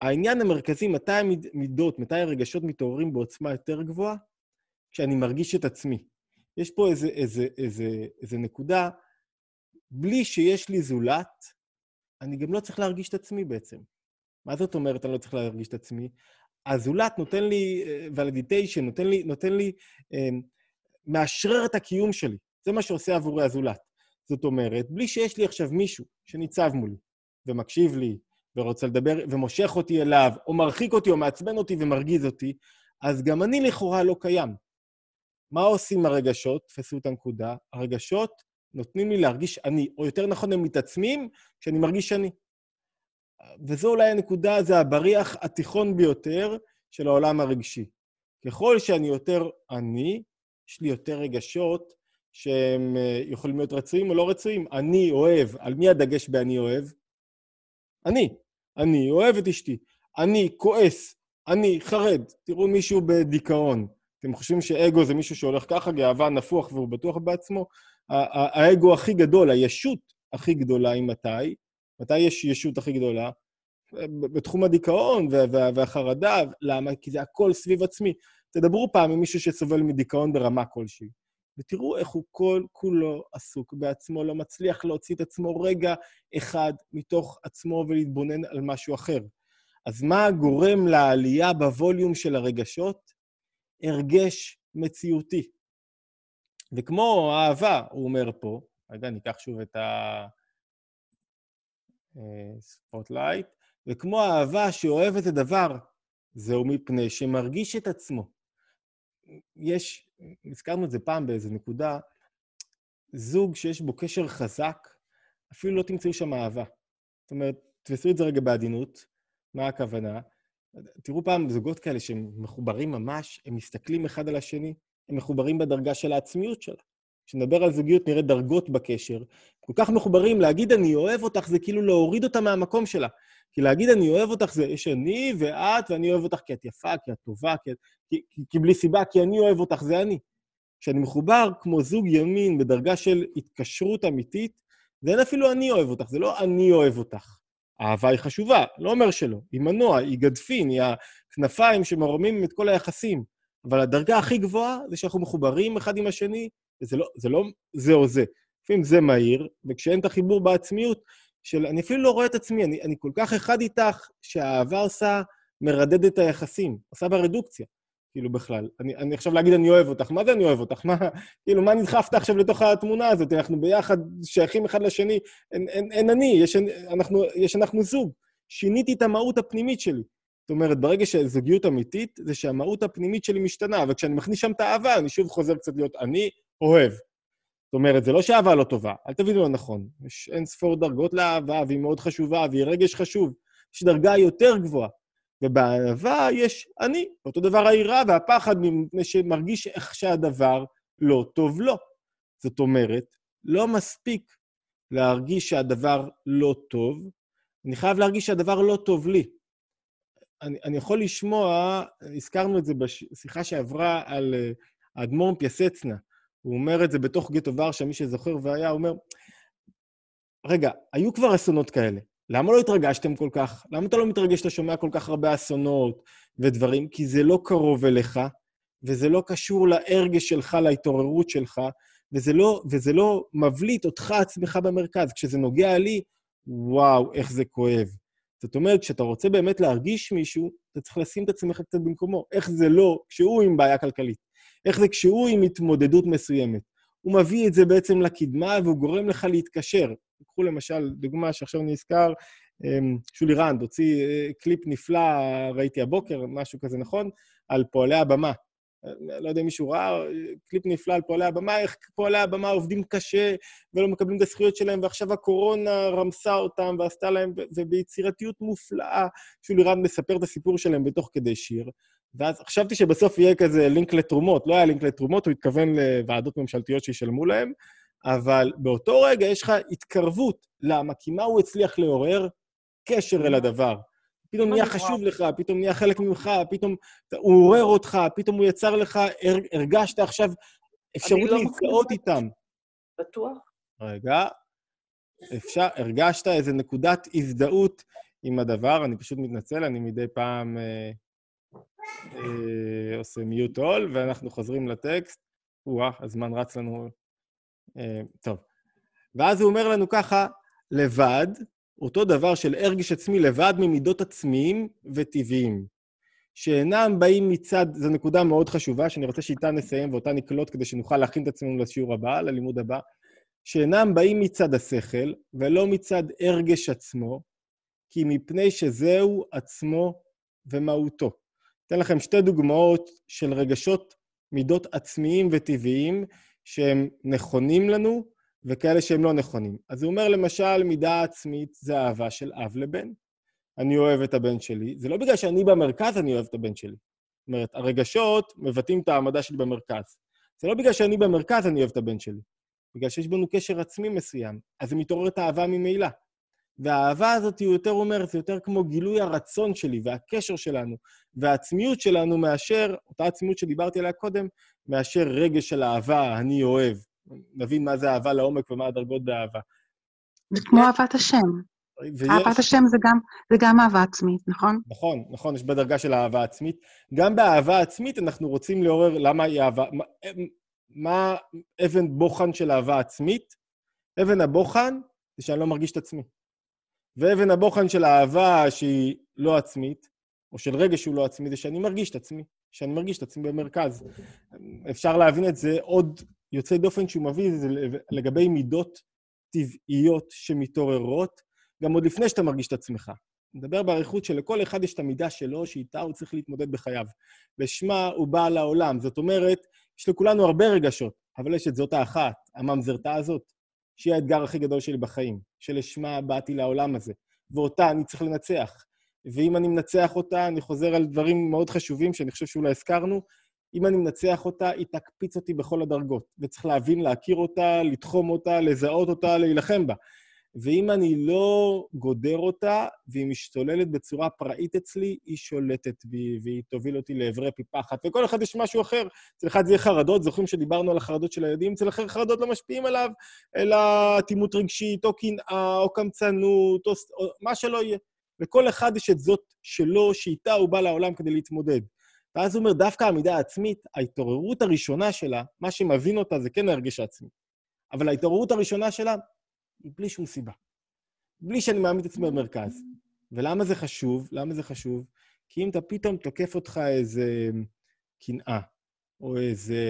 [SPEAKER 1] העניין המרכזי, מתי המידות, מתי הרגשות מתעוררים בעוצמה יותר גבוהה? כשאני מרגיש את עצמי. יש פה איזה, איזה, איזה, איזה נקודה, בלי שיש לי זולת, אני גם לא צריך להרגיש את עצמי בעצם. מה זאת אומרת אני לא צריך להרגיש את עצמי? הזולת נותן לי ולידיטיישן, אה, נותן לי, נותן לי, אה, מאשרר את הקיום שלי. זה מה שעושה עבורי הזולת. זאת אומרת, בלי שיש לי עכשיו מישהו שניצב מולי ומקשיב לי ורוצה לדבר ומושך אותי אליו, או מרחיק אותי או מעצבן אותי ומרגיז אותי, אז גם אני לכאורה לא קיים. מה עושים הרגשות? תפסו את הנקודה. הרגשות נותנים לי להרגיש אני, או יותר נכון, הם מתעצמים כשאני מרגיש אני. וזו אולי הנקודה, זה הבריח התיכון ביותר של העולם הרגשי. ככל שאני יותר אני, יש לי יותר רגשות שהם אה, יכולים להיות רצויים או לא רצויים. אני אוהב, על מי הדגש ב"אני אוהב"? אני. אני אוהב את אשתי. אני כועס, אני חרד. תראו מישהו בדיכאון. אתם חושבים שאגו זה מישהו שהולך ככה, גאווה נפוח והוא בטוח בעצמו? האגו הכי גדול, הישות הכי גדולה היא מתי? מתי יש ישות הכי גדולה? בתחום הדיכאון והחרדה. למה? כי זה הכל סביב עצמי. תדברו פעם עם מישהו שסובל מדיכאון ברמה כלשהי, ותראו איך הוא כל כולו עסוק בעצמו, לא מצליח להוציא את עצמו רגע אחד מתוך עצמו ולהתבונן על משהו אחר. אז מה גורם לעלייה בווליום של הרגשות? הרגש מציאותי. וכמו אהבה, הוא אומר פה, רגע, ניקח שוב את ה spotlight, אה, וכמו אהבה שאוהב את הדבר, זהו מפני שמרגיש את עצמו. יש, הזכרנו את זה פעם באיזו נקודה, זוג שיש בו קשר חזק, אפילו לא תמצאו שם אהבה. זאת אומרת, תפסו את זה רגע בעדינות, מה הכוונה? תראו פעם זוגות כאלה שהם מחוברים ממש, הם מסתכלים אחד על השני, הם מחוברים בדרגה של העצמיות שלה. כשנדבר על זוגיות נראה דרגות בקשר. כל כך מחוברים, להגיד אני אוהב אותך זה כאילו להוריד אותה מהמקום שלה. כי להגיד אני אוהב אותך זה, יש אני ואת, ואני אוהב אותך כי את יפה, כי את טובה, כי, כי, כי, בלי סיבה, כי אני אוהב אותך, זה אני. כשאני מחובר כמו זוג ימין בדרגה של התקשרות אמיתית, זה אין אפילו אני אוהב אותך, זה לא אני אוהב אותך. אהבה היא חשובה, לא אומר שלא. היא מנוע, היא גדפין, היא הכנפיים שמרמים את כל היחסים. אבל הדרגה הכי גבוהה זה שאנחנו מחוברים אחד עם השני, וזה לא זה, לא זה או זה. לפעמים זה מהיר, וכשאין את החיבור בעצמיות, של אני אפילו לא רואה את עצמי, אני, אני כל כך אחד איתך, שהאהבה עושה, מרדד את היחסים, עושה ברדוקציה, כאילו בכלל. אני, אני עכשיו להגיד אני אוהב אותך, מה זה אני אוהב אותך? מה, כאילו, מה נדחפת עכשיו לתוך התמונה הזאת? אנחנו ביחד שייכים אחד לשני, אין, אין, אין אני, יש, אנחנו, יש אנחנו זוג. שיניתי את המהות הפנימית שלי. זאת אומרת, ברגע שזוגיות אמיתית, זה שהמהות הפנימית שלי משתנה, וכשאני מכניס שם את האהבה, אני שוב חוזר קצת להיות אני אוהב. זאת אומרת, זה לא שאהבה לא טובה, אל תבינו לא נכון. יש אין ספור דרגות לאהבה, והיא מאוד חשובה, והיא רגש חשוב. יש דרגה יותר גבוהה. ובאהבה יש אני, אותו דבר היראה והפחד, מפני שמרגיש איך שהדבר לא טוב לו. זאת אומרת, לא מספיק להרגיש שהדבר לא טוב, אני חייב להרגיש שהדבר לא טוב לי. אני, אני יכול לשמוע, הזכרנו את זה בשיחה שעברה על אה, האדמו"ר פיאסצנה, הוא אומר את זה בתוך גטו ורשה, מי שזוכר והיה, הוא אומר, רגע, היו כבר אסונות כאלה, למה לא התרגשתם כל כך? למה אתה לא מתרגש שאתה שומע כל כך הרבה אסונות ודברים? כי זה לא קרוב אליך, וזה לא קשור להרגש שלך, להתעוררות שלך, וזה לא, וזה לא מבליט אותך עצמך במרכז. כשזה נוגע לי, וואו, איך זה כואב. זאת אומרת, כשאתה רוצה באמת להרגיש מישהו, אתה צריך לשים את עצמך קצת במקומו. איך זה לא כשהוא עם בעיה כלכלית? איך זה כשהוא עם התמודדות מסוימת? הוא מביא את זה בעצם לקדמה והוא גורם לך להתקשר. קחו למשל דוגמה שעכשיו נזכר, אמ, שולי רנד הוציא אה, קליפ נפלא, ראיתי הבוקר, משהו כזה, נכון? על פועלי הבמה. לא יודע אם מישהו ראה, קליפ נפלא על פועלי הבמה, איך פועלי הבמה עובדים קשה ולא מקבלים את הזכויות שלהם, ועכשיו הקורונה רמסה אותם ועשתה להם, וביצירתיות מופלאה, שולי רנד מספר את הסיפור שלהם בתוך כדי שיר. ואז חשבתי שבסוף יהיה כזה לינק לתרומות. לא היה לינק לתרומות, הוא התכוון לוועדות ממשלתיות שישלמו להם, אבל באותו רגע יש לך התקרבות. למה? כי מה הוא הצליח לעורר? קשר אל הדבר. פתאום נהיה חשוב לך, פתאום נהיה חלק ממך, פתאום הוא עורר אותך, פתאום הוא יצר לך, הרגשת עכשיו אפשרות לא להזדהות איתם.
[SPEAKER 3] בטוח?
[SPEAKER 1] רגע, אפשר, הרגשת איזו נקודת הזדהות עם הדבר, אני פשוט מתנצל, אני מדי פעם אה, עושה מיוט עול, ואנחנו חוזרים לטקסט. או-אה, הזמן רץ לנו... אה, טוב. ואז הוא אומר לנו ככה, לבד, אותו דבר של הרגיש עצמי לבד ממידות עצמיים וטבעיים, שאינם באים מצד, זו נקודה מאוד חשובה, שאני רוצה שאיתה נסיים ואותה נקלוט כדי שנוכל להכין את עצמנו לשיעור הבא, ללימוד הבא, שאינם באים מצד השכל ולא מצד הרגש עצמו, כי מפני שזהו עצמו ומהותו. אתן לכם שתי דוגמאות של רגשות מידות עצמיים וטבעיים שהם נכונים לנו וכאלה שהם לא נכונים. אז הוא אומר, למשל, מידה עצמית זה אהבה של אב לבן. אני אוהב את הבן שלי. זה לא בגלל שאני במרכז אני אוהב את הבן שלי. זאת אומרת, הרגשות מבטאים את העמדה שלי במרכז. זה לא בגלל שאני במרכז אני אוהב את הבן שלי, בגלל שיש בנו קשר עצמי מסוים, אז מתעוררת אהבה ממילא. והאהבה הזאת, הוא יותר אומר, זה יותר כמו גילוי הרצון שלי והקשר שלנו והעצמיות שלנו מאשר, אותה עצמיות שדיברתי עליה קודם, מאשר רגש של אהבה, אני אוהב. נבין מה זה אהבה לעומק ומה הדרגות באהבה.
[SPEAKER 4] זה כמו אהבת השם. ויש... אהבת השם זה גם, זה גם אהבה עצמית, נכון?
[SPEAKER 1] נכון, נכון, יש בדרגה של אהבה עצמית. גם באהבה עצמית אנחנו רוצים לעורר למה היא אהבה... מה, מה אבן בוחן של אהבה עצמית? אבן הבוחן זה שאני לא מרגיש את עצמי. ואבן הבוחן של אהבה שהיא לא עצמית, או של רגש שהוא לא עצמי, זה שאני מרגיש את עצמי, שאני מרגיש את עצמי במרכז. אפשר להבין את זה עוד יוצא דופן שהוא מביא, זה לגבי מידות טבעיות שמתעוררות, גם עוד לפני שאתה מרגיש את עצמך. נדבר באריכות שלכל אחד יש את המידה שלו, שאיתה הוא צריך להתמודד בחייו. ושמה הוא בא לעולם. זאת אומרת, יש לכולנו הרבה רגשות, אבל יש את זאת האחת, הממזרתה הזאת, שהיא האתגר הכי גדול שלי בחיים, שלשמה באתי לעולם הזה, ואותה אני צריך לנצח. ואם אני מנצח אותה, אני חוזר על דברים מאוד חשובים שאני חושב שאולי הזכרנו, אם אני מנצח אותה, היא תקפיץ אותי בכל הדרגות. וצריך להבין, להכיר אותה, לתחום אותה, לזהות אותה, להילחם בה. ואם אני לא גודר אותה, והיא משתוללת בצורה פראית אצלי, היא שולטת בי, והיא תוביל אותי לעברי פי פחת. וכל אחד יש משהו אחר. אצל אחד זה יהיה חרדות, זוכרים שדיברנו על החרדות של הילדים? אצל אחר חרדות לא משפיעים עליו, אלא אטימות רגשית, או קנאה, או קמצנות, או, או מה שלא יהיה. לכל אחד יש את זאת שלו, שאיתה הוא בא לעולם כדי להתמודד. ואז הוא אומר, דווקא העמידה העצמית, ההתעוררות הראשונה שלה, מה שמבין אותה זה כן ההרגש העצמי. אבל ההתעוררות הראשונה שלה בלי שום סיבה. בלי שאני מעמיד את עצמי במרכז. ולמה זה חשוב? למה זה חשוב? כי אם אתה פתאום תוקף אותך איזה קנאה, או איזה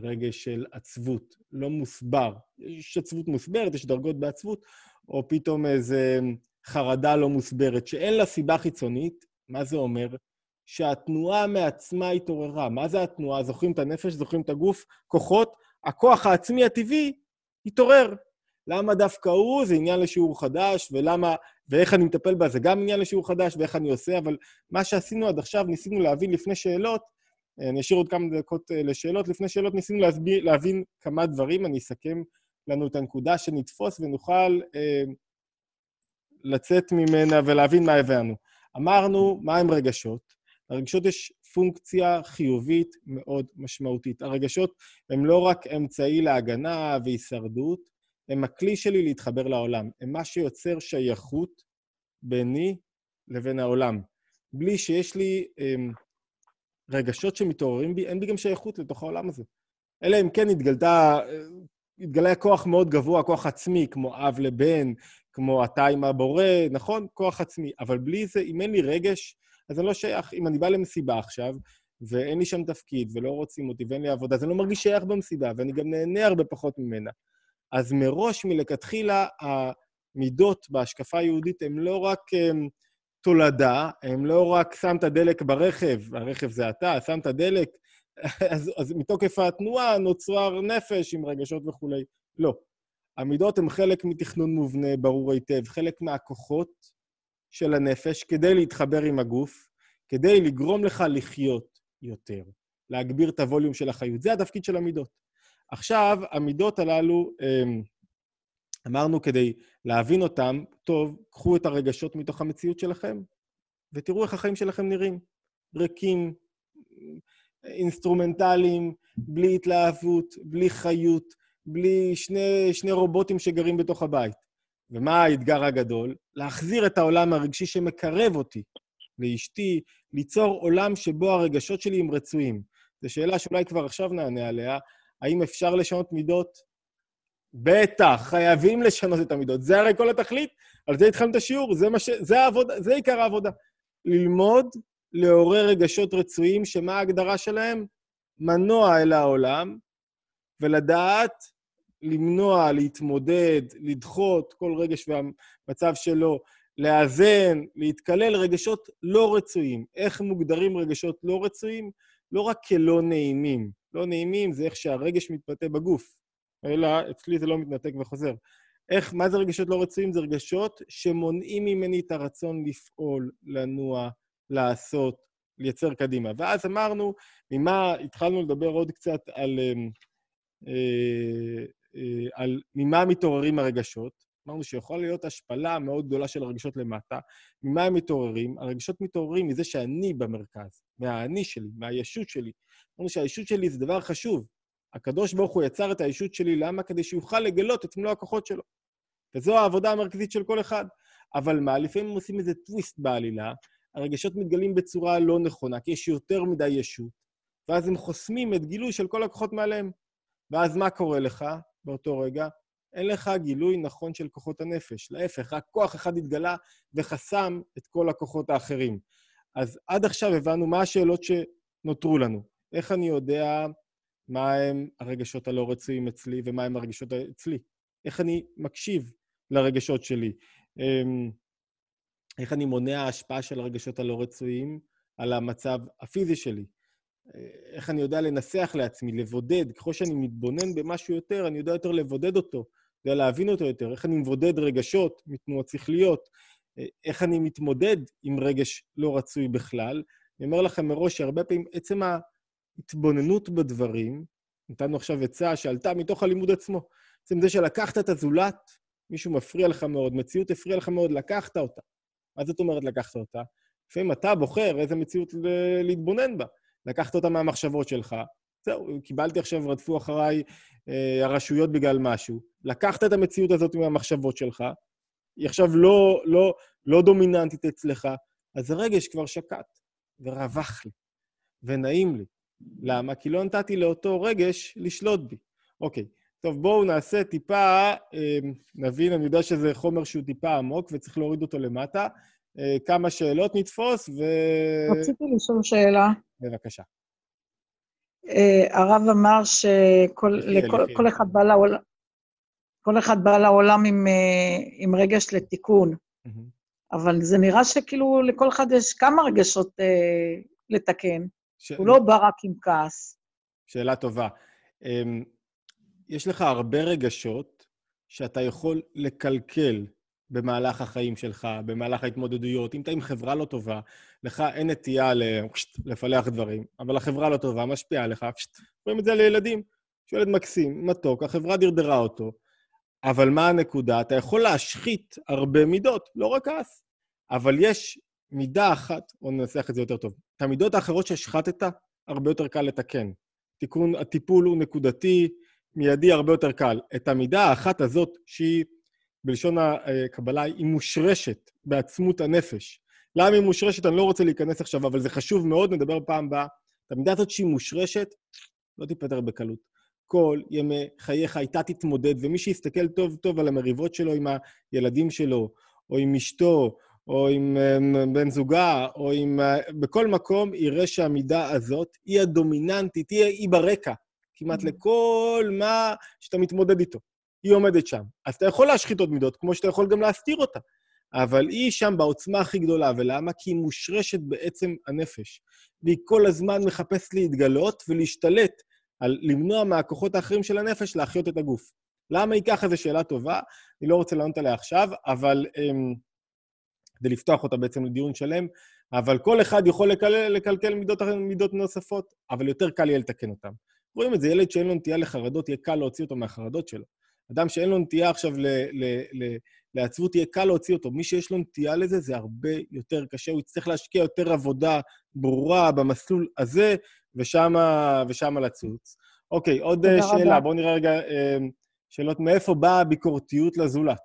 [SPEAKER 1] רגש של עצבות, לא מוסבר. יש עצבות מוסברת, יש דרגות בעצבות, או פתאום איזה חרדה לא מוסברת, שאין לה סיבה חיצונית, מה זה אומר? שהתנועה מעצמה התעוררה. מה זה התנועה? זוכרים את הנפש, זוכרים את הגוף, כוחות, הכוח העצמי הטבעי התעורר. למה דווקא הוא? זה עניין לשיעור חדש, ולמה, ואיך אני מטפל בה זה גם עניין לשיעור חדש, ואיך אני עושה, אבל מה שעשינו עד עכשיו, ניסינו להבין לפני שאלות, אני אשאיר עוד כמה דקות אה, לשאלות, לפני שאלות ניסינו להסביר, להבין כמה דברים, אני אסכם לנו את הנקודה שנתפוס ונוכל אה, לצאת ממנה ולהבין מה הבאנו. אמרנו, מה הם רגשות? לרגשות יש פונקציה חיובית מאוד משמעותית. הרגשות הם לא רק אמצעי להגנה והישרדות, הם הכלי שלי להתחבר לעולם. הם מה שיוצר שייכות ביני לבין העולם. בלי שיש לי הם, רגשות שמתעוררים בי, אין בי גם שייכות לתוך העולם הזה. אלא אם כן התגלתה, התגלה כוח מאוד גבוה, כוח עצמי, כמו אב לבן, כמו אתה עם הבורא, נכון? כוח עצמי. אבל בלי זה, אם אין לי רגש, אז אני לא שייך. אם אני בא למסיבה עכשיו, ואין לי שם תפקיד, ולא רוצים אותי, ואין לי עבודה, אז אני לא מרגיש שייך במסיבה, ואני גם נהנה הרבה פחות ממנה. אז מראש, מלכתחילה, המידות בהשקפה היהודית הן לא רק הם, תולדה, הן לא רק שמת דלק ברכב, הרכב זה אתה, שמת דלק, אז, אז מתוקף התנועה נוצר נפש עם רגשות וכולי. לא. המידות הן חלק מתכנון מובנה, ברור היטב, חלק מהכוחות של הנפש כדי להתחבר עם הגוף, כדי לגרום לך לחיות יותר, להגביר את הווליום של החיות. זה התפקיד של המידות. עכשיו, המידות הללו, אמ, אמרנו כדי להבין אותם, טוב, קחו את הרגשות מתוך המציאות שלכם, ותראו איך החיים שלכם נראים. ריקים, אינסטרומנטליים, בלי התלהבות, בלי חיות, בלי שני, שני רובוטים שגרים בתוך הבית. ומה האתגר הגדול? להחזיר את העולם הרגשי שמקרב אותי לאשתי, ליצור עולם שבו הרגשות שלי הם רצויים. זו שאלה שאולי כבר עכשיו נענה עליה. האם אפשר לשנות מידות? בטח, חייבים לשנות את המידות. זה הרי כל התכלית, על זה התחלנו את השיעור, זה, ש... זה, העבודה, זה עיקר העבודה. ללמוד לעורר רגשות רצויים, שמה ההגדרה שלהם? מנוע אל העולם, ולדעת למנוע, להתמודד, לדחות כל רגש והמצב שלו, לאזן, להתקלל רגשות לא רצויים. איך מוגדרים רגשות לא רצויים? לא רק כלא נעימים. לא נעימים זה איך שהרגש מתבטא בגוף, אלא אצלי זה לא מתנתק וחוזר. איך, מה זה רגשות לא רצויים? זה רגשות שמונעים ממני את הרצון לפעול, לנוע, לעשות, לייצר קדימה. ואז אמרנו, ממה התחלנו לדבר עוד קצת על, אמ, אה, אה, על ממה מתעוררים הרגשות. אמרנו שיכולה להיות השפלה מאוד גדולה של הרגשות למטה. ממה הם מתעוררים? הרגשות מתעוררים מזה שאני במרכז, מהאני שלי, מהישות שלי. אמרנו שהישות שלי זה דבר חשוב. הקדוש ברוך הוא יצר את הישות שלי, למה? כדי שיוכל לגלות את מלוא הכוחות שלו. וזו העבודה המרכזית של כל אחד. אבל מה, לפעמים עושים איזה טוויסט בעלילה, הרגשות מתגלים בצורה לא נכונה, כי יש יותר מדי ישות, ואז הם חוסמים את גילוי של כל הכוחות מעליהם. ואז מה קורה לך באותו רגע? אין לך גילוי נכון של כוחות הנפש. להפך, רק כוח אחד התגלה וחסם את כל הכוחות האחרים. אז עד עכשיו הבנו מה השאלות שנותרו לנו. איך אני יודע מה הם הרגשות הלא רצויים אצלי ומה הם הרגשות אצלי? איך אני מקשיב לרגשות שלי? אמ, איך אני מונע השפעה של הרגשות הלא רצויים על המצב הפיזי שלי? איך אני יודע לנסח לעצמי, לבודד. ככל שאני מתבונן במשהו יותר, אני יודע יותר לבודד אותו, יודע להבין אותו יותר. איך אני מבודד רגשות מתנועות שכליות, איך אני מתמודד עם רגש לא רצוי בכלל. אני אומר לכם מראש שהרבה פעמים עצם ההתבוננות בדברים, נתנו עכשיו עצה שעלתה מתוך הלימוד עצמו, עצם זה שלקחת את הזולת, מישהו מפריע לך מאוד, מציאות הפריעה לך מאוד, לקחת אותה. מה זאת אומרת לקחת אותה? לפעמים אתה בוחר איזה מציאות להתבונן בה. לקחת אותה מהמחשבות שלך, זהו, קיבלתי עכשיו, רדפו אחריי אה, הרשויות בגלל משהו. לקחת את המציאות הזאת מהמחשבות שלך, היא עכשיו לא, לא, לא דומיננטית אצלך, אז הרגש כבר שקט, ורווח לי, ונעים לי. למה? כי לא נתתי לאותו רגש לשלוט בי. אוקיי, טוב, בואו נעשה טיפה, אה, נבין, אני יודע שזה חומר שהוא טיפה עמוק וצריך להוריד אותו למטה. אה, כמה שאלות נתפוס, ו...
[SPEAKER 3] רציתי לשאול שאלה.
[SPEAKER 1] בבקשה.
[SPEAKER 3] Uh, הרב אמר שכל אחד בא לעולם, כל אחד בא לעולם עם, עם רגש לתיקון. אבל זה נראה שכאילו לכל אחד יש כמה רגשות לתקן. ש... הוא לא בא רק עם כעס.
[SPEAKER 1] שאלה טובה. Um, יש לך הרבה רגשות שאתה יכול לקלקל במהלך החיים שלך, במהלך ההתמודדויות. אם אתה עם חברה לא טובה, לך אין נטייה לפלח דברים, אבל החברה לא טובה, משפיעה עליך, רואים את זה לילדים. ילד מקסים, מתוק, החברה דרדרה אותו, אבל מה הנקודה? אתה יכול להשחית הרבה מידות, לא רק כעס, אבל יש מידה אחת, או ננסח את זה יותר טוב, את המידות האחרות שהשחטת, הרבה יותר קל לתקן. תיקון, הטיפול הוא נקודתי, מיידי, הרבה יותר קל. את המידה האחת הזאת, שהיא בלשון הקבלה, היא מושרשת בעצמות הנפש. למה היא מושרשת? אני לא רוצה להיכנס עכשיו, אבל זה חשוב מאוד, נדבר פעם הבאה. את המידה הזאת שהיא מושרשת, לא תיפטר בקלות. כל ימי חייך. איתה תתמודד, ומי שיסתכל טוב טוב על המריבות שלו עם הילדים שלו, או עם אשתו, או עם בן זוגה, או עם... בכל מקום, יראה שהמידה הזאת היא הדומיננטית, היא, היא ברקע, כמעט mm-hmm. לכל מה שאתה מתמודד איתו. היא עומדת שם. אז אתה יכול להשחית עוד מידות, כמו שאתה יכול גם להסתיר אותה. אבל היא שם בעוצמה הכי גדולה, ולמה? כי היא מושרשת בעצם הנפש. והיא כל הזמן מחפשת להתגלות ולהשתלט על למנוע מהכוחות האחרים של הנפש להחיות את הגוף. למה היא ככה? זו שאלה טובה, אני לא רוצה לענות עליה עכשיו, אבל... אמ, כדי לפתוח אותה בעצם לדיון שלם, אבל כל אחד יכול לקל, לקלקל מידות, מידות נוספות, אבל יותר קל יהיה לתקן אותן. רואים את זה, ילד שאין לו נטייה לחרדות, יהיה קל להוציא אותו מהחרדות שלו. אדם שאין לו נטייה עכשיו ל, ל, ל, לעצבות, יהיה קל להוציא אותו. מי שיש לו נטייה לזה, זה הרבה יותר קשה. הוא יצטרך להשקיע יותר עבודה ברורה במסלול הזה, ושמה, ושמה לצוץ. אוקיי, עוד שאלה. בואו נראה רגע אה, שאלות מאיפה באה הביקורתיות לזולת.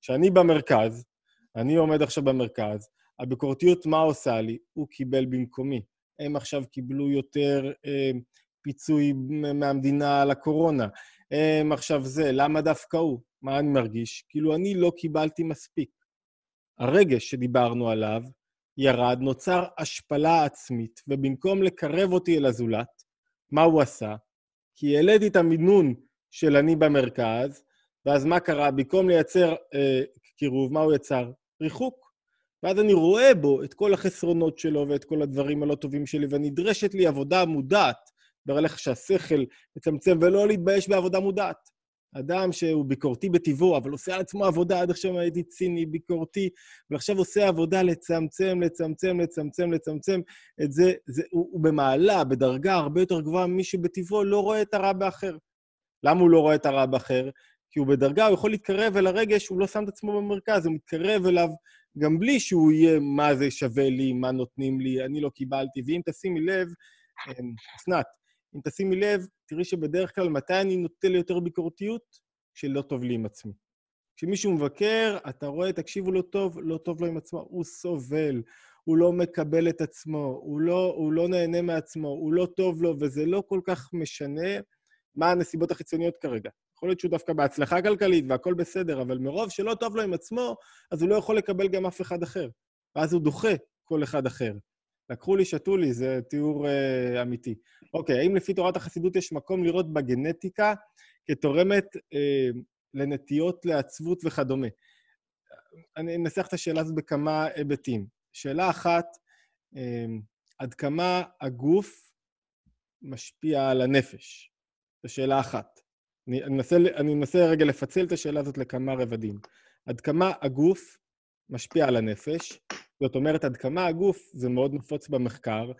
[SPEAKER 1] כשאני במרכז, אני עומד עכשיו במרכז, הביקורתיות, מה עושה לי? הוא קיבל במקומי. הם עכשיו קיבלו יותר אה, פיצוי מהמדינה על הקורונה. הם עכשיו זה, למה דווקא הוא? מה אני מרגיש? כאילו, אני לא קיבלתי מספיק. הרגש שדיברנו עליו ירד, נוצר השפלה עצמית, ובמקום לקרב אותי אל הזולת, מה הוא עשה? כי העליתי את המינון של אני במרכז, ואז מה קרה? במקום לייצר אה, קירוב, מה הוא יצר? ריחוק. ואז אני רואה בו את כל החסרונות שלו ואת כל הדברים הלא טובים שלי, ונדרשת לי עבודה מודעת, דבר עליך שהשכל מצמצם, ולא להתבייש בעבודה מודעת. אדם שהוא ביקורתי בטבעו, אבל עושה על עצמו עבודה, עד עכשיו הייתי ציני, ביקורתי, ועכשיו עושה עבודה לצמצם, לצמצם, לצמצם, לצמצם. את זה, זה הוא, הוא במעלה, בדרגה הרבה יותר גבוהה, מי שבטבעו לא רואה את הרע באחר. למה הוא לא רואה את הרע באחר? כי הוא בדרגה, הוא יכול להתקרב אל הרגש, הוא לא שם את עצמו במרכז, הוא מתקרב אליו גם בלי שהוא יהיה מה זה שווה לי, מה נותנים לי, אני לא קיבלתי. ואם תשימי לב, אמ, אסנת, אם תשימי לב, תראי שבדרך כלל מתי אני נוטה ליותר ביקורתיות? כשלא טוב לי עם עצמי. כשמישהו מבקר, אתה רואה, תקשיבו לו טוב, לא טוב לו עם עצמו, הוא סובל, הוא לא מקבל את עצמו, הוא לא, הוא לא נהנה מעצמו, הוא לא טוב לו, וזה לא כל כך משנה מה הנסיבות החיצוניות כרגע. יכול להיות שהוא דווקא בהצלחה כלכלית והכול בסדר, אבל מרוב שלא טוב לו עם עצמו, אז הוא לא יכול לקבל גם אף אחד אחר. ואז הוא דוחה כל אחד אחר. לקחו לי, שתו לי, זה תיאור אה, אמיתי. אוקיי, האם לפי תורת החסידות יש מקום לראות בגנטיקה כתורמת אה, לנטיות לעצבות וכדומה? אני אנסח את השאלה הזאת בכמה היבטים. שאלה אחת, אה, עד כמה הגוף משפיע על הנפש? זו שאלה אחת. אני, מנסה, אני מנסה רגע לפצל את השאלה הזאת לכמה רבדים. עד כמה הגוף משפיע על הנפש, זאת אומרת, עד כמה הגוף, זה מאוד נפוץ במחקר,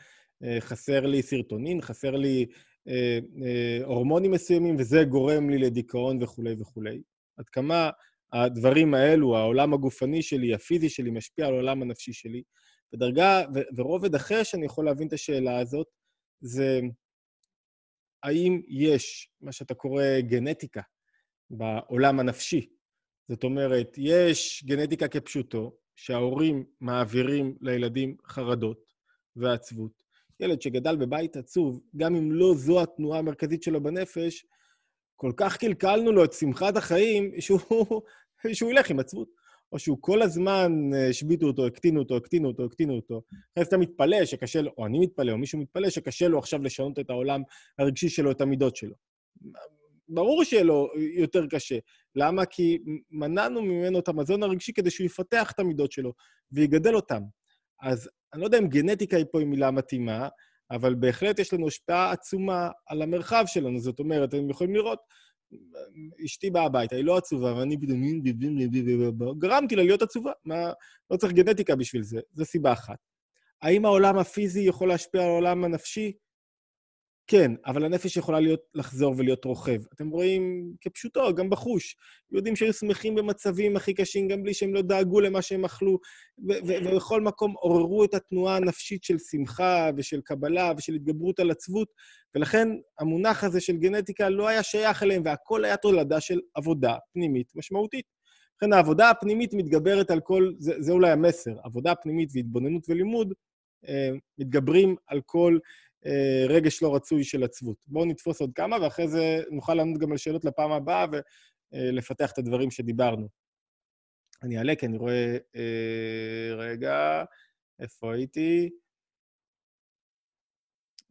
[SPEAKER 1] אה, חסר לי סרטונין, חסר לי אה, אה, הורמונים מסוימים, וזה גורם לי לדיכאון וכולי וכולי. עד כמה הדברים האלו, העולם הגופני שלי, הפיזי שלי, משפיע על העולם הנפשי שלי. בדרגה, ורובד אחר שאני יכול להבין את השאלה הזאת, זה האם יש מה שאתה קורא גנטיקה בעולם הנפשי? זאת אומרת, יש גנטיקה כפשוטו, שההורים מעבירים לילדים חרדות ועצבות. ילד שגדל בבית עצוב, גם אם לא זו התנועה המרכזית שלו בנפש, כל כך קלקלנו לו את שמחת החיים, שהוא, שהוא ילך עם עצבות. או שהוא כל הזמן אה, השביתו אותו, הקטינו אותו, הקטינו אותו, הקטינו אותו. זה אתה מתפלא שקשה לו, או אני מתפלא, או מישהו מתפלא שקשה לו עכשיו לשנות את העולם הרגשי שלו, את המידות שלו. ברור שיהיה לו יותר קשה. למה? כי מנענו ממנו את המזון הרגשי כדי שהוא יפתח את המידות שלו ויגדל אותם. אז אני לא יודע אם גנטיקה היא פה היא מילה מתאימה, אבל בהחלט יש לנו השפעה עצומה על המרחב שלנו. זאת אומרת, אתם יכולים לראות אשתי באה הביתה, היא לא עצובה, ואני פתאום... גרמתי לה להיות עצובה. מה... לא צריך גנטיקה בשביל זה, זו סיבה אחת. האם העולם הפיזי יכול להשפיע על העולם הנפשי? כן, אבל הנפש יכולה להיות, לחזור ולהיות רוכב. אתם רואים כפשוטו, גם בחוש. יהודים שהיו שמחים במצבים הכי קשים, גם בלי שהם לא דאגו למה שהם אכלו, ובכל מקום עוררו את התנועה הנפשית של שמחה ושל קבלה ושל התגברות על עצבות, ולכן המונח הזה של גנטיקה לא היה שייך אליהם, והכל היה תולדה של עבודה פנימית משמעותית. לכן העבודה הפנימית מתגברת על כל, זה, זה אולי המסר, עבודה פנימית והתבוננות ולימוד אה, מתגברים על כל רגש לא רצוי של עצבות. בואו נתפוס עוד כמה, ואחרי זה נוכל לענות גם על שאלות לפעם הבאה ולפתח את הדברים שדיברנו. אני אעלה כי אני רואה... אה, רגע, איפה הייתי?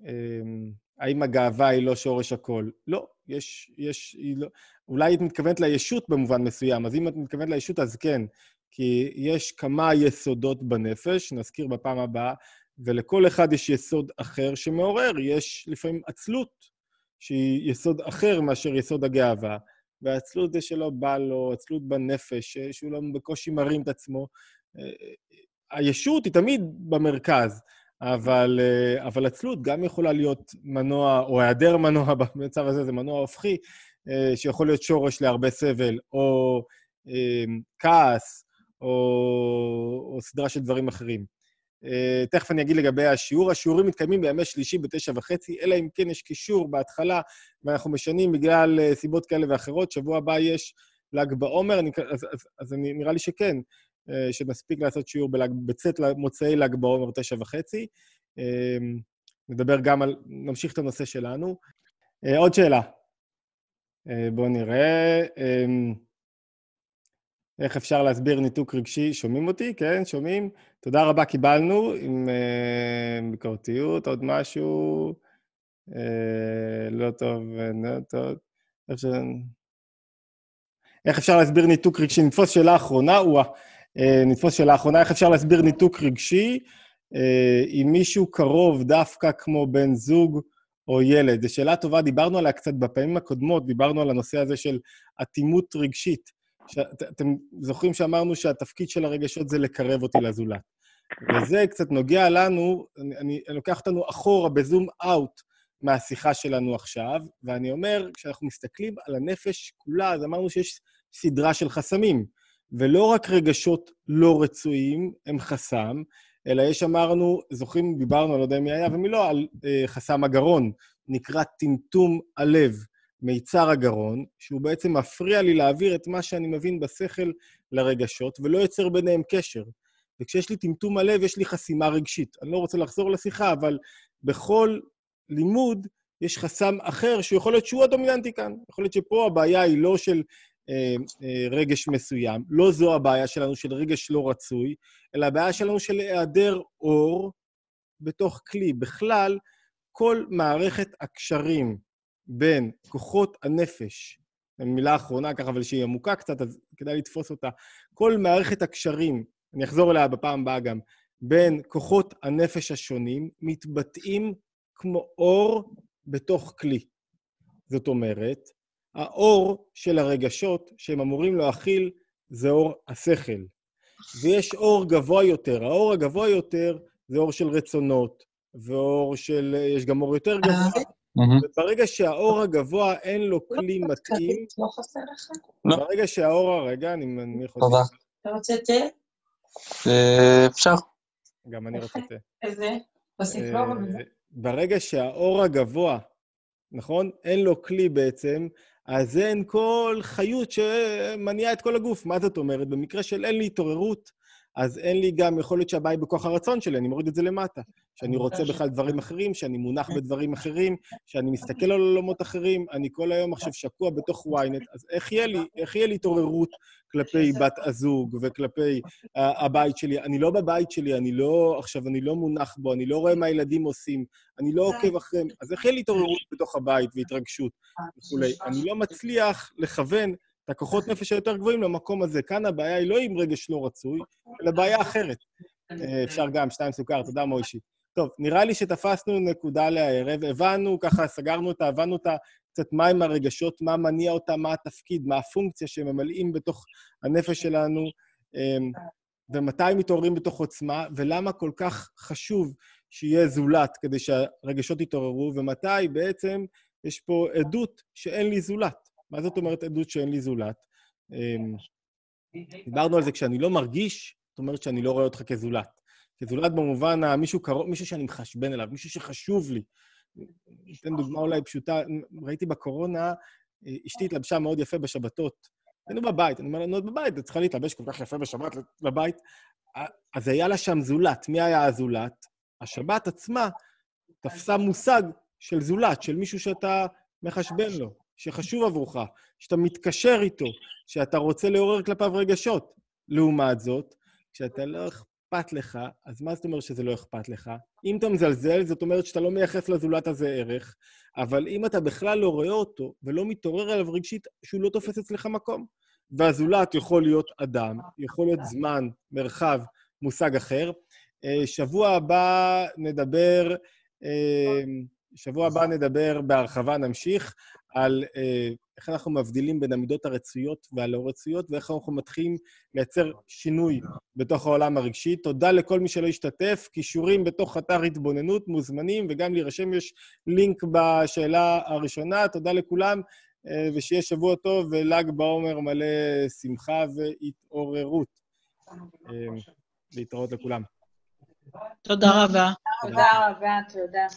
[SPEAKER 1] אמ, האם הגאווה היא לא שורש הכל? לא, יש, יש, היא לא... אולי את מתכוונת לישות במובן מסוים, אז אם את מתכוונת לישות, אז כן, כי יש כמה יסודות בנפש, נזכיר בפעם הבאה, ולכל אחד יש יסוד אחר שמעורר. יש לפעמים עצלות, שהיא יסוד אחר מאשר יסוד הגאווה, והעצלות זה שלא בא לו, עצלות בנפש, שהוא לא בקושי מרים את עצמו. הישות היא תמיד במרכז, אבל, אבל עצלות גם יכולה להיות מנוע, או היעדר מנוע במצב הזה, זה מנוע הופכי, שיכול להיות שורש להרבה סבל, או כעס, או, או סדרה של דברים אחרים. Uh, תכף אני אגיד לגבי השיעור. השיעורים מתקיימים בימי שלישי בתשע וחצי, אלא אם כן יש קישור בהתחלה, ואנחנו משנים בגלל uh, סיבות כאלה ואחרות. שבוע הבא יש ל"ג בעומר, אני, אז, אז, אז אני, נראה לי שכן, uh, שנספיק לעשות שיעור בל"ג, בצאת מוצאי ל"ג בעומר תשע וחצי. נדבר גם על... נמשיך את הנושא שלנו. עוד שאלה. בואו נראה. איך אפשר להסביר ניתוק רגשי? שומעים אותי? כן, שומעים? תודה רבה, קיבלנו עם uh, ביקורתיות, עוד משהו uh, לא טוב, לא טוב. איך, ש... איך אפשר להסביר ניתוק רגשי? נתפוס שאלה אחרונה, uh, נתפוס שאלה אחרונה, איך אפשר להסביר ניתוק רגשי עם מישהו קרוב דווקא כמו בן זוג או ילד? זו שאלה טובה, דיברנו עליה קצת בפעמים הקודמות, דיברנו על הנושא הזה של אטימות רגשית. אתם זוכרים שאמרנו שהתפקיד של הרגשות זה לקרב אותי לזולת. וזה קצת נוגע לנו, אני, אני, אני לוקח אותנו אחורה בזום אאוט מהשיחה שלנו עכשיו, ואני אומר, כשאנחנו מסתכלים על הנפש כולה, אז אמרנו שיש סדרה של חסמים, ולא רק רגשות לא רצויים הם חסם, אלא יש, אמרנו, זוכרים, דיברנו, אני לא יודע מי היה ומי לא, על אה, חסם הגרון, נקרא טמטום הלב. מיצר הגרון, שהוא בעצם מפריע לי להעביר את מה שאני מבין בשכל לרגשות, ולא יוצר ביניהם קשר. וכשיש לי טמטום הלב, יש לי חסימה רגשית. אני לא רוצה לחזור לשיחה, אבל בכל לימוד יש חסם אחר שיכול להיות שהוא הדומיננטי כאן. יכול להיות שפה הבעיה היא לא של אה, אה, רגש מסוים, לא זו הבעיה שלנו של רגש לא רצוי, אלא הבעיה שלנו של היעדר אור בתוך כלי. בכלל, כל מערכת הקשרים בין כוחות הנפש, מילה אחרונה ככה, אבל שהיא עמוקה קצת, אז כדאי לתפוס אותה. כל מערכת הקשרים, אני אחזור אליה בפעם הבאה גם, בין כוחות הנפש השונים, מתבטאים כמו אור בתוך כלי. זאת אומרת, האור של הרגשות שהם אמורים להכיל זה אור השכל. ויש אור גבוה יותר. האור הגבוה יותר זה אור של רצונות, ואור של... יש גם אור יותר גבוה, וברגע שהאור הגבוה אין לו לא כלי מתאים... לא חסר לך? לא. ברגע שהאור... הרגע, אני מניח אותי.
[SPEAKER 5] תודה.
[SPEAKER 2] אתה רוצה תה?
[SPEAKER 5] אה, אפשר.
[SPEAKER 1] גם אני רוצה תה.
[SPEAKER 2] איזה? תוסיף
[SPEAKER 1] ברגע שהאור הגבוה, נכון? אין לו כלי בעצם, אז אין כל חיות שמניעה את כל הגוף. מה זאת אומרת? במקרה של אין לי התעוררות, אז אין לי גם, יכול להיות שהבעיה היא בכוח הרצון שלי, אני מוריד את זה למטה. שאני רוצה בכלל דברים אחרים, שאני מונח בדברים אחרים, שאני מסתכל על עולמות אחרים, אני כל היום עכשיו שקוע בתוך ynet, אז איך יהיה לי, איך יהיה לי התעוררות כלפי בת הזוג וכלפי uh, הבית שלי? אני לא בבית שלי, אני לא, עכשיו, אני לא מונח בו, אני לא רואה מה הילדים עושים, אני לא עוקב אחריהם, אז איך יהיה לי התעוררות בתוך הבית והתרגשות וכולי? אני לא מצליח לכוון את הכוחות נפש היותר גבוהים למקום הזה. כאן הבעיה היא לא עם רגש לא רצוי, אלא בעיה אחרת. אה, אפשר גם, שתיים סוכר, תודה מוישי. טוב, נראה לי שתפסנו נקודה לערב, הבנו, ככה סגרנו אותה, הבנו אותה קצת מהם הרגשות, מה מניע אותה, מה התפקיד, מה הפונקציה שממלאים בתוך הנפש שלנו, אמ, ומתי מתעוררים בתוך עוצמה, ולמה כל כך חשוב שיהיה זולת כדי שהרגשות יתעוררו, ומתי בעצם יש פה עדות שאין לי זולת. מה זאת אומרת עדות שאין לי זולת? אמ, דיברנו על זה, כשאני לא מרגיש, זאת אומרת שאני לא רואה אותך כזולת. כזולת במובן, מישהו קרוב, מישהו שאני מחשבן אליו, מישהו שחשוב לי. אתן דוגמה אולי פשוטה, ראיתי בקורונה, אשתי התלבשה מאוד יפה בשבתות. היינו בבית, אני אומר לנו, בבית, את צריכה להתלבש כל כך יפה בשבת לבית. אז היה לה שם זולת. מי היה הזולת? השבת עצמה תפסה מושג של זולת, של מישהו שאתה מחשבן לו, שחשוב עבורך, שאתה מתקשר איתו, שאתה רוצה לעורר כלפיו רגשות. לעומת זאת, כשאתה לא אכפת לך, אז מה זאת אומרת שזה לא אכפת לך? אם אתה מזלזל, זאת אומרת שאתה לא מייחס לזולת הזה ערך, אבל אם אתה בכלל לא רואה אותו ולא מתעורר עליו רגשית, שהוא לא תופס אצלך מקום. והזולת יכול להיות אדם, יכול להיות זמן, מרחב, מושג אחר. אה, שבוע הבא נדבר, אה, שבוע הבא נדבר בהרחבה, נמשיך, על אה, איך אנחנו מבדילים בין המידות הרצויות והלא רצויות, ואיך אנחנו מתחילים לייצר שינוי בתוך העולם הרגשי. תודה לכל מי שלא השתתף. כישורים בתוך אתר התבוננות, מוזמנים, וגם להירשם יש לינק בשאלה הראשונה. תודה לכולם, אה, ושיהיה שבוע טוב ול"ג בעומר מלא שמחה והתעוררות. אה, להתראות לכולם.
[SPEAKER 3] תודה רבה.
[SPEAKER 6] תודה רבה, תודה.